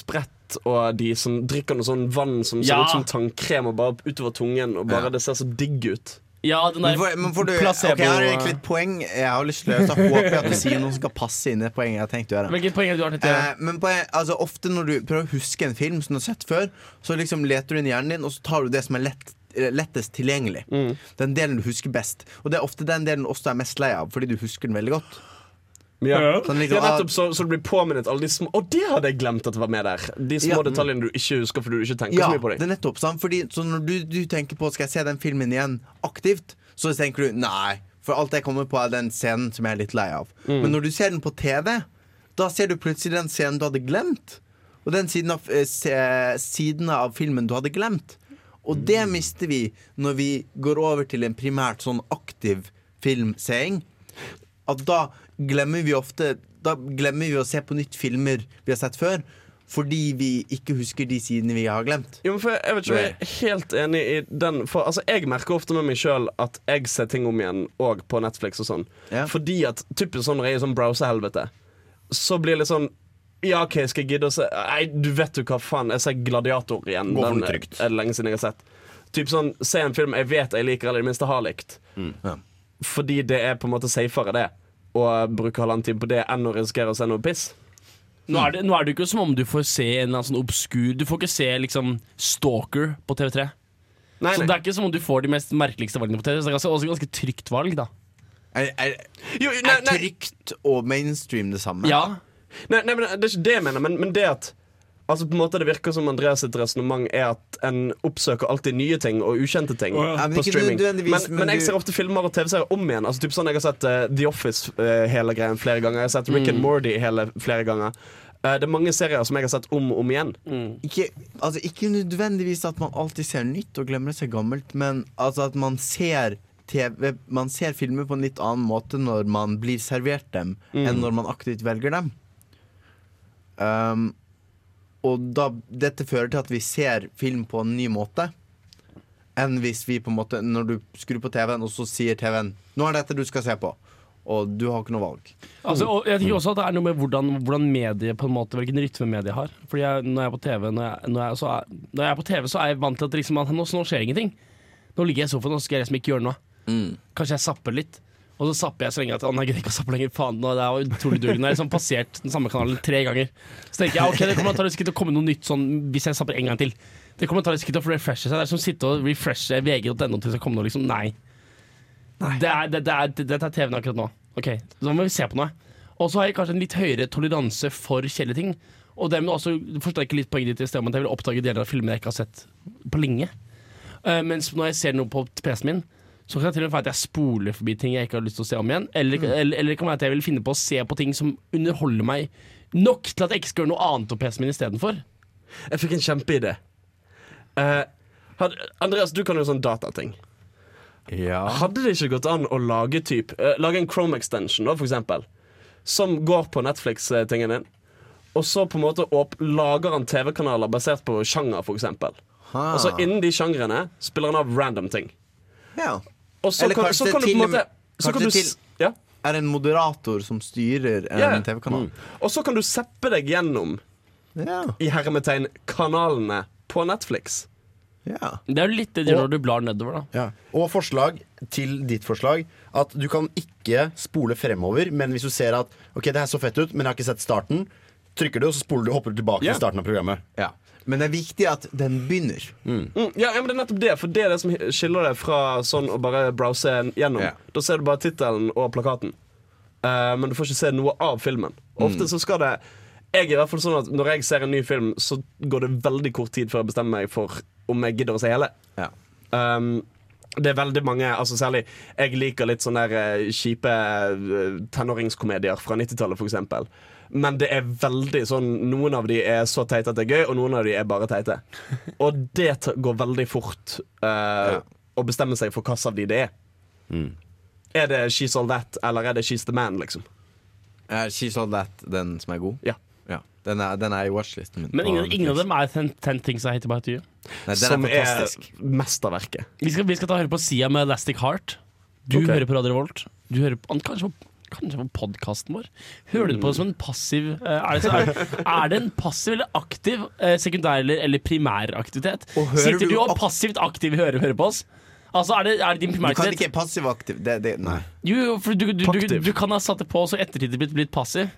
og de som drikker noe sånn vann som ser Ja. ut som tannkrem og bare utover tungen, og bare Ja. det ser så digg ut. Ja, den der Men får, du, placebo okay, jeg har egentlig et poeng jeg har lyst til å så håper jeg at du sier noe som skal passe inn i det poenget jeg har tenkt å gjøre. Hvilket poeng er det du har tenkt å gjøre? Eh, men på, altså, ofte når du prøver å huske en film som du har sett før, så liksom leter du inn i hjernen din, og så tar du det som er lett, eh, lettest tilgjengelig. Den delen du husker best. Og det er ofte den delen du også er mest lei av, fordi du husker den veldig godt. Ja, Sånn liksom, ja nettopp så, så du blir påminnet alle de små Og det hadde jeg glemt at det var med der! De små Ja. detaljene du ikke husker fordi du ikke tenker Ja, så mye på det er nettopp sant? Fordi, Så når du, du tenker på Skal jeg se den filmen igjen aktivt, så tenker du nei. For alt jeg kommer på, er den scenen som jeg er litt lei av. Mm. Men når du ser den på TV, da ser du plutselig den scenen du hadde glemt. Og den siden av, eh, se, sidene av filmen du hadde glemt. Og det mister vi når vi går over til en primært sånn aktiv filmseing. At da glemmer vi ofte Da glemmer vi å se på nytt filmer vi har sett før. Fordi vi ikke husker de sidene vi har glemt. Jo, men for jeg vet ikke om jeg er helt enig i den For altså, Jeg merker ofte med meg sjøl at jeg ser ting om igjen, og på Netflix og sånn. Ja. Fordi at typisk sånn når jeg er i sånn browserhelvete, så blir det litt sånn ja, OK, skal jeg gidde å se Nei, du vet jo hva faen. Jeg ser Gladiator igjen. Den trygt. er det lenge siden jeg har sett. Typ sånn, Se en film jeg vet jeg liker, eller i det minste har likt. Ja. Fordi det er på en måte safere, det. Å bruke halvannen time på det enn å risikere å se noe piss. Nå er, det, nå er det ikke som om du får se en eller annen sånn obskur Du får ikke se liksom Stalker på TV3. Nei, Så nei. det er ikke som om du får de mest merkeligste valgene på TV. Så det er ganske, også ganske trygt valg, da. Er, er, Jo, nei, er trygt og mainstream det samme? Ja. Nei, nei, men Det er ikke det jeg mener, men, men det at Altså på en måte Det virker som Andreas sitt resonnement er at en oppsøker alltid nye ting og ukjente ting Ja, på streaming. Men, men men jeg du- ser ofte filmer og TV-serier om igjen. Altså typ sånn Jeg har sett uh, The Office uh, hele greien flere ganger. Jeg har sett Rick and Morty hele flere ganger. Uh, det er mange serier som jeg har sett om og om igjen. Ikke, altså, ikke nødvendigvis at man alltid ser nytt og glemmer seg gammelt, men altså at man ser TV, man ser filmer på en litt annen måte når man blir servert dem, enn når man aktivt velger dem. Um, og da, dette fører til at vi ser film på en ny måte. Enn hvis vi på en måte Når du skrur på TV-en, og så sier TV-en 'Nå er dette du skal se på', og du har ikke noe valg. Altså, jeg tenker også at det er noe med hvordan, hvordan mediet på en måte Hvilken rytme mediet har. Fordi jeg, når jeg er på TV når jeg, når, jeg, så er, når jeg er på TV, så er jeg vant til at, liksom, at nå, nå skjer ingenting. Nå ligger jeg i sofaen og skal jeg liksom ikke gjøre noe. Kanskje jeg zapper litt. Og så zapper jeg så lenge at jeg gidder ikke å zappe lenger. Faen, nå, det er utrolig dårlig. Nå har jeg liksom passert den samme kanalen tre ganger. Så tenker jeg ok, det kommer antakeligvis ikke til å komme noe nytt sånn hvis jeg zapper en gang til. Det kommer antakeligvis ikke til å refreshe seg. Det er som å sitte og refreshe vg.no til det skal komme noe, liksom. Nei. Det er, det, det er, det, er TV-en akkurat nå. Ok, Så må vi se på noe. Og så har jeg kanskje en litt høyere toleranse for kjedelige ting. Og dermed også forsterker litt poenget ditt i sted om at jeg vil oppdage deler av filmer jeg ikke har sett på lenge. Uh, mens når jeg ser noe på PC-en min, så kan det til og med være at jeg spoler forbi ting jeg ikke har lyst til å se om igjen. Eller, eller, eller det kan være at jeg vil finne på å se på ting som underholder meg nok til at jeg ikke skal gjøre noe annet på PC-en min istedenfor. Jeg fikk en kjempeidé. Uh, Andreas, du kan jo sånn datating. Ja. Hadde det ikke gått an å lage typ uh, Lage en Chrome extension, da, for eksempel, som går på Netflix-tingen din, og så på en måte opp, lager han TV-kanaler basert på sjanger, for eksempel. Og så innen de sjangrene spiller han av random ting. Ja. Og så Eller kan, så kan du på en måte så kan du, til- ja. Er en moderator som styrer en yeah. TV-kanal. Og så kan du seppe deg gjennom yeah. i hermetegn kanalene på Netflix. Yeah. Det er jo litt det de gjør når du blar nedover, da. Ja. Og forslag til ditt forslag at du kan ikke spole fremover, men hvis du ser at Ok, det her så fett ut, men jeg har ikke sett starten, trykker du, og så spoler du hopper du tilbake til starten av programmet. ja. Men det er viktig at den begynner. Mm, ja, ja, men det er nettopp det, for det er det som skiller det fra sånn å bare browse gjennom. Yeah. Da ser du bare tittelen og plakaten, uh, men du får ikke se noe av filmen. Ofte så skal det Jeg er i hvert fall sånn at Når jeg ser en ny film, så går det veldig kort tid før jeg bestemmer meg for om jeg gidder å se hele. Ja. Um, det er veldig mange, altså særlig Jeg liker litt sånne der, eh, kjipe eh, tenåringskomedier fra 90-tallet, f.eks. Men det er veldig sånn Noen av de er så teite at det er gøy, og noen av de er bare teite. Og det går veldig fort eh, å bestemme seg for hvilken av de det er. Er det She's All That, eller er det She's The Man, liksom? Er She's All That den som er god? Ja. Den, er, den er i watchlisten min. Men ingen, ingen av dem er ten, ten Things I Hate About You. Nei, den Som er er fantastisk. mesterverket. Vi skal, vi skal ta og høre på Sia med Elastic Heart. Du okay. hører på Radio Revolt. Du hører på, kanskje på, kanskje på podkasten vår. Hører du det på som en passiv eh, er, det, er, er det en passiv eller aktiv eh, sekundær- eller, eller primæraktivitet? Sitter du og passivt aktiv hører, hører på oss? Altså, er det, er det din Du kan ikke passiv-aktiv. Det, det, nei. Jo, for du, du, du, du kan ha satt det på, så ettertid blitt, blitt passiv.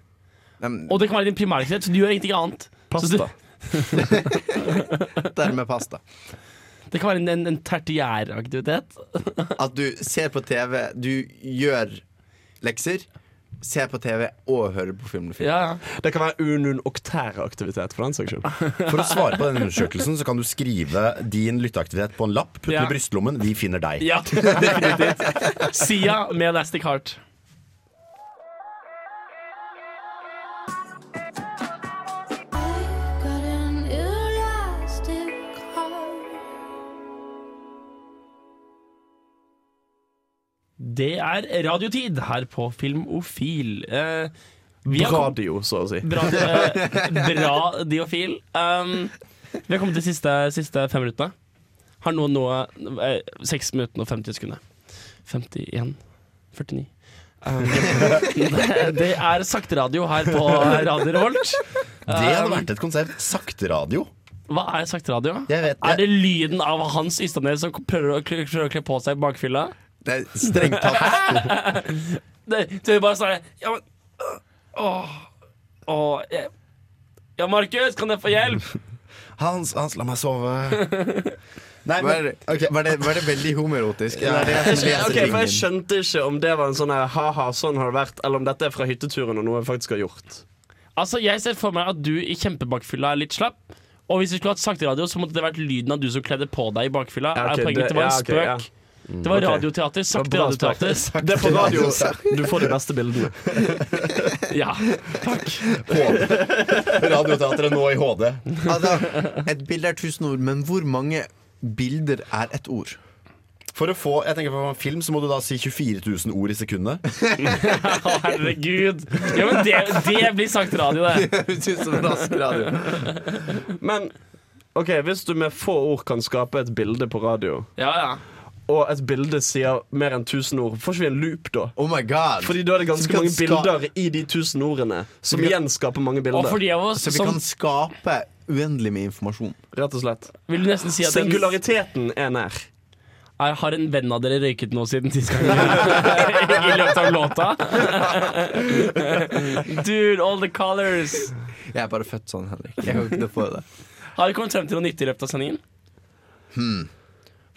Nei, men Og det kan være din primæraktivitet, så du gjør ingenting annet. Så Pasta. Dermed pasta. det kan være en, en, en tertiæraktivitet. At du ser på TV, du gjør lekser, se på TV og høre på film. film. Ja, ja. Det kan være unoktær aktivitet, for den saks skyld. For å svare på den undersøkelsen Så kan du skrive din lytteaktivitet på en lapp, putte Ja. den i brystlommen. Vi finner deg. Ja, definitivt. Sia med Elastic Heart. Det er radiotid her på Filmofil. Eh, vi har Radio, så å si. Bra, eh, bra diofil. Um, vi har kommet til siste, siste fem minuttene. Har nå noe eh, 6 minutter og 50 sekunder. 51. 49. Um, det, det er sakteradio her på Radio Revolt. Det hadde Um, vært et konsept. Sakteradio. Hva er sakte radio? Jeg vet Er det. det lyden av Hans Ystadnes som prøver å, kle- prøver å kle på seg bakfylla? Det er strengt tatt Det, det er bare sånn Ja, men øh, Åh, åh jeg, Ja, Markus, kan jeg få hjelp? Hans, Hans, la meg sove. Nei, men det, var det, var det veldig homoerotisk? Ja. Eller er jeg som Ok, for Jeg skjønte ikke om det var en sånn ha-ha, sånn har det vært, eller om dette er fra hytteturen og noe jeg faktisk har gjort. Altså, Jeg ser for meg at du i kjempebakfylla er litt slapp. Og hvis vi skulle hatt sakte radio, så måtte det vært lyden av du som kledde på deg i bakfylla. Ja, okay, er poenget det- Det var en ja, spøk. Det var radioteater. Sakte radioteater. Det er på radio. Du får de beste bildene. Ja, takk. Radioteatret nå i HD. Altså, et bilde er tusen ord, men hvor mange bilder er et ord? For å få jeg tenker på en film så må du da si 24 000 ord i sekundet. Herregud. Ja, men det, det blir sagt radio, det. Som rask radio. Men ok, hvis du med få ord kan skape et bilde på radio, Ja, ja. Og et bilde sier mer enn 1000 ord, får ikke vi en loop da? Oh my god. Fordi da er det ganske mange bilder i de 1000 ordene, som vi kan- igjen skaper mange bilder. oss Så vi som kan skape uendelig med informasjon. Rett og slett. vil du nesten si at Singulariteten er nær. er, Har en venn av dere røyket nå siden sist gang? I løpet av låta? Dude, all the colors. Jeg er bare født sånn, Henrik. Jeg kan ikke få det. Har vi kommet frem til noe nyttig i løpet av sendingen?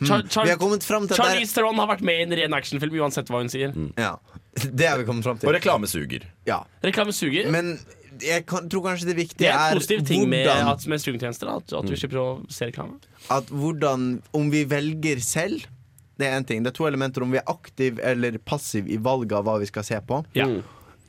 Char Char Vi har kommet fram til Charlize Theron har vært med i en ren actionfilm uansett hva hun sier. Mm. Ja, det har vi kommet fram Og til. reklame suger. Ja. Reklame suger. Men jeg kan, tror kanskje det viktige er Det er positiv ting med, hvordan, at, med streamingtjenester. At, at du slipper å se reklame. at hvordan Om vi velger selv, det er én ting. Det er to elementer. Om vi er aktiv eller passiv i valget av hva vi skal se på. Ja.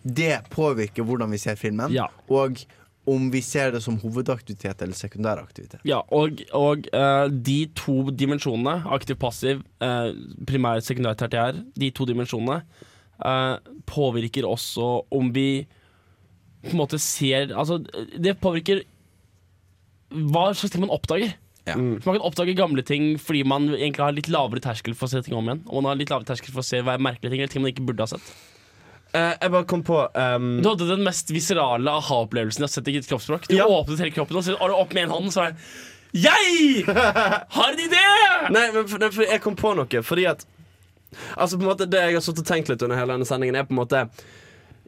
Det påvirker hvordan vi ser filmen. Ja. Og om vi ser det som hovedaktivitet eller sekundæraktivitet. Ja, og, og uh, de to dimensjonene, aktiv-passiv, uh, primær, sekundær, tertiær, de to dimensjonene uh, påvirker også om vi på en måte ser Altså, det påvirker hva slags ting man oppdager. Ja. Mm. Man kan oppdage gamle ting fordi man egentlig har litt lavere terskel for å se ting om igjen. Og man har litt lavere terskel for å se hva er merkelige ting eller ting man ikke burde ha sett. Eh, jeg bare kom på um... Du hadde den mest viserale aha-opplevelsen jeg har sett i et kroppsspråk. Du Ja. åpnet hele kroppen og så har du opp med en hånd, så er jeg har en idé! Nei, men for, for jeg kom på noe, fordi at Altså på en måte Det jeg har og tenkt litt under hele denne sendingen, er på en måte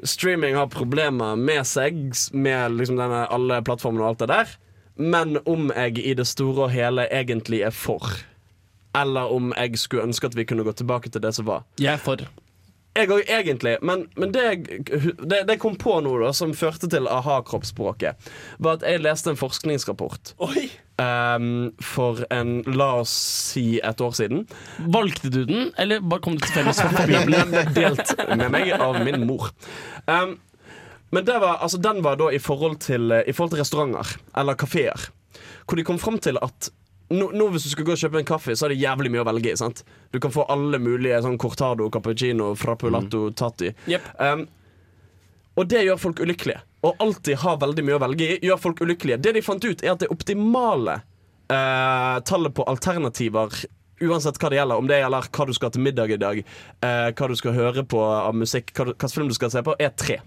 Streaming har problemer med seg, med liksom denne, alle plattformene og alt det der. Men om jeg i det store og hele egentlig er for. Eller om jeg skulle ønske at vi kunne gå tilbake til det som var. Jeg er for. Jeg òg, egentlig. Men, men det, jeg- det, det kom på nå, da, som førte til aha-kroppsspråket, var at jeg leste en forskningsrapport Oi ehm, for en, la oss si, et år siden. Valgte du den, eller bare kom du tilfeldigvis forbi den? Den ble delt med meg av min mor. Um, Men det var, altså, den var da i forhold til, eh, i forhold til restauranter eller kafeer. Hvor de kom fram til at nå, nå hvis du skal gå og kjøpe en kaffe, så er det jævlig mye å velge i. sant? Du kan få alle mulige sånn cortado, cappuccino, frappulato, tatti. Um, og det gjør folk ulykkelige. Å alltid ha veldig mye å velge i gjør folk ulykkelige. Det de fant ut, er at det optimale uh, tallet på alternativer Uansett hva det gjelder, om det gjelder hva du skal til middag i dag, uh, hva du skal høre på av musikk, hva hvilken film du skal se på, er tre.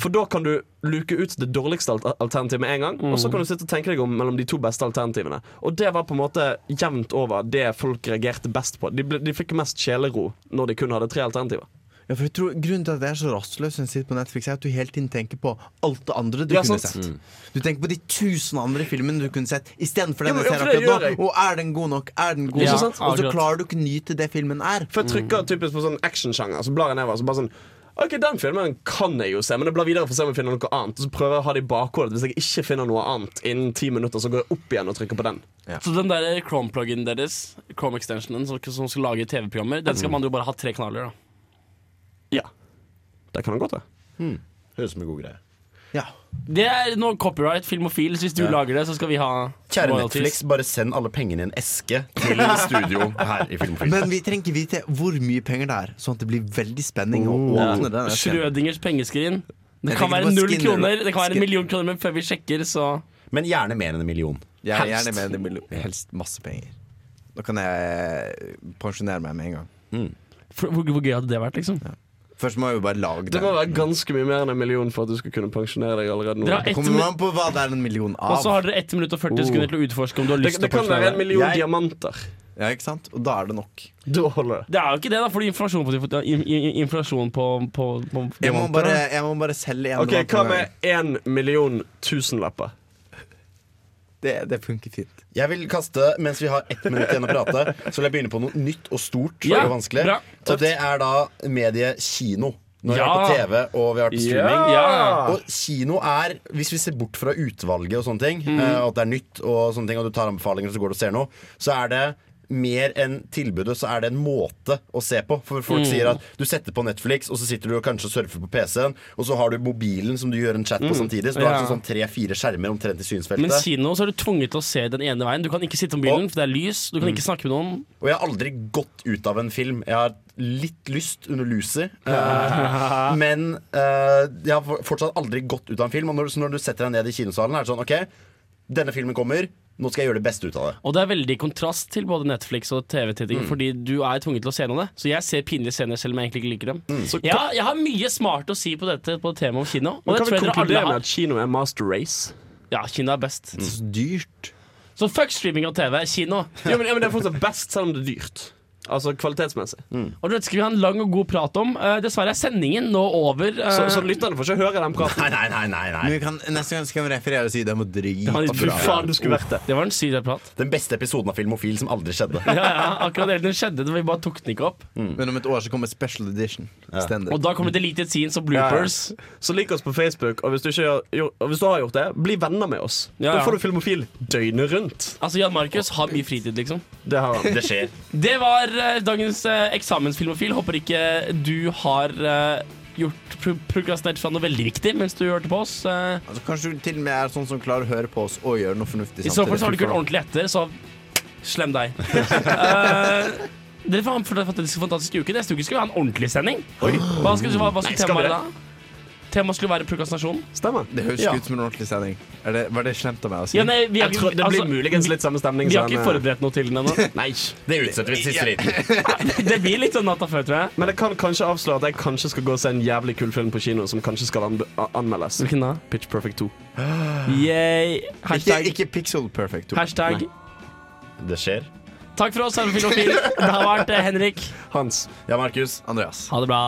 For da kan du luke ut det dårligste alternativet med en gang, og så kan du sitte og tenke deg om mellom de to beste alternativene. Og det var på en måte jevnt over det folk reagerte best på. De, ble, de fikk mest sjelero når de kun hadde tre alternativer. Ja, for jeg tror Grunnen til at jeg er så rastløs når jeg sitter på Netflix, er at du hele tiden tenker på alt det andre du Ja, kunne sant. sett. Du tenker på de tusen andre filmene du kunne sett istedenfor Ja, den men- jeg ser akkurat nå. Og er den god nok? Er den god Ja, nok? Og så klarer du ikke nyte det filmen er. For jeg trykker typisk på sånn actionsjanger, så blar jeg nedover. Så bare sånn OK, den filmen kan jeg jo se, men jeg blar videre for å se om jeg finner noe annet. Og så prøver jeg å ha det i bakhodet. Hvis jeg ikke finner noe annet innen ti minutter, så går jeg opp igjen og trykker på den. Så den der Chrome-pluggen deres, Chrome-extensionen som, som skal lage TV-programmer, den skal man jo bare ha tre kanaler. da Ja. Det kan det godt være. Høres ut som en god greie. Det er noe copyright, filmofil. Hvis du Ja. lager det, så skal vi ha Kjære royalties. Netflix, bare send alle pengene i en eske til studio her i Filmofil. Men vi trenger ikke vite hvor mye penger det er, sånn at det blir veldig spenning å Oh. åpne den. Schrødingers pengeskrin. Det Jeg kan være null kroner, det kan være en million kroner, men før vi sjekker, så Men gjerne mer enn en million. Er Helst. gjerne enn en million. Helst masse penger. Da kan jeg pensjonere meg med en gang. For, hvor, hvor gøy hadde det vært, liksom? Først må jeg jo bare lage Det må være ganske mye mer enn en million for at du skal kunne pensjonere deg allerede nå. Dere har ett kommer man på hva det er en million av? og så har dere 1 minutt og 40 sekunder til å utforske om du har Det, lyst det til å kan være en pensjonere deg. million Jeg- diamanter. Ja, ikke sant? Og da er det nok. Da holder det. Det er jo ikke det, da, fordi inflasjon på, in- in- inflasjon på, på, på Jeg må bare, jeg må bare selge en Ok, Hva med én million tusenlapper? Det, det funker fint. Jeg vil kaste, mens vi har ett minutt igjen å prate, så vil jeg begynne på noe nytt og stort Ja, og vanskelig. bra. Og det er da mediet kino. Når vi Ja. er på TV og vi har på streaming. Ja. Og kino er, hvis vi ser bort fra utvalget og sånne ting, Mhm. eh, og at det er nytt, og sånne ting Og du tar anbefalinger og så går du og ser noe, så er det mer enn tilbudet, så er det en måte å se på. For folk Mm. sier at du setter på Netflix, og så sitter du og kanskje surfer på PC-en, og så har du mobilen som du gjør en chat på samtidig. Så du har Mm. Sånn tre-fire skjermer omtrent i synsfeltet. Men kino så er du tvunget til å se den ene veien. Du kan ikke sitte på mobilen, for det er lys. Du kan ikke snakke med noen. Og jeg har aldri gått ut av en film. Jeg har litt lyst under Lucy, uh, men uh, jeg har fortsatt aldri gått ut av en film. Og når, når du setter deg ned i kinosalen, er det sånn OK, denne filmen kommer. Nå skal jeg gjøre det beste ut av det. Og det er veldig kontrast til både Netflix og TV-titting, Mm. fordi du er tvunget til å se noe. Så jeg ser pinlige scener selv om jeg egentlig ikke liker dem. Mm. Ja, jeg har mye smart å si på dette på temaet om kino. Og Men kan vi jeg konkludere med at kino er master race? Ja, kino er best. Så dyrt. Så fuck streaming og TV. Kino. Ja, men, ja, men Det er fortsatt best, selv om det er dyrt. Altså kvalitetsmessig. Og dette skal vi ha en lang og god prat om. Uh, dessverre er sendingen nå over. Uh, Så, så lytterne får ikke høre den praten. Nei, nei, nei, nei, Men nei. vi kan, neste gang skal vi referere og si det var dritbra. Faen, du skulle vært det. det var en syk prat. Den beste episoden av Filmofil som aldri skjedde. Ja, ja, akkurat det den skjedde, det vi bare tok den ikke opp. Men om et år så kommer special edition. Ja. Og da kommer det deleted scenes og bloopers. Så lik oss på Facebook, og hvis du, gjort- og hvis du har gjort det, bli venner med oss. Ja, Da får du Filmofil døgnet rundt. Altså, Jan Markus har mye fritid, liksom. Det har han. Det skjer. Det var dagens eh, eksamensfilmofil. Håper ikke du har eh, gjort pro prokrastinert fra noe veldig viktig mens du hørte på oss. Eh, Altså, kanskje du til og med er sånn som klarer å høre på oss og gjøre noe fornuftig I så fall så har du ikke hørt ordentlig etter, så slem deg. uh, dere får ha en fantastisk, uke. Neste uke skal vi ha en ordentlig sending. Hva skal, hva, hva skal Nei, skal temaet være da? Temaet skulle være prokrastinasjon. Stemmer. Det høres Ja. ut som en ordentlig sending. Er det, var det slemt av meg å si? Ja, nei, vi har, ikke- det blir altså, muligens litt samme stemning. vi har ikke eh, forberedt noe til den ennå. Nei. Det utsetter vi til siste liten. Det blir litt sånn natta før, tror jeg. Men jeg kan kanskje avsløre at jeg kanskje skal gå og se en jævlig kul film på kino som kanskje skal an anmeldes. Hvilken da? Pitch Perfect 2. Yay. Ikke, Hashtag. ikke Pixel Perfect. 2. Hashtag. Det skjer. Takk for oss, Herre Filofil. Det har vært eh, Henrik. Hans. Ja, Markus. Andreas. Ha det bra.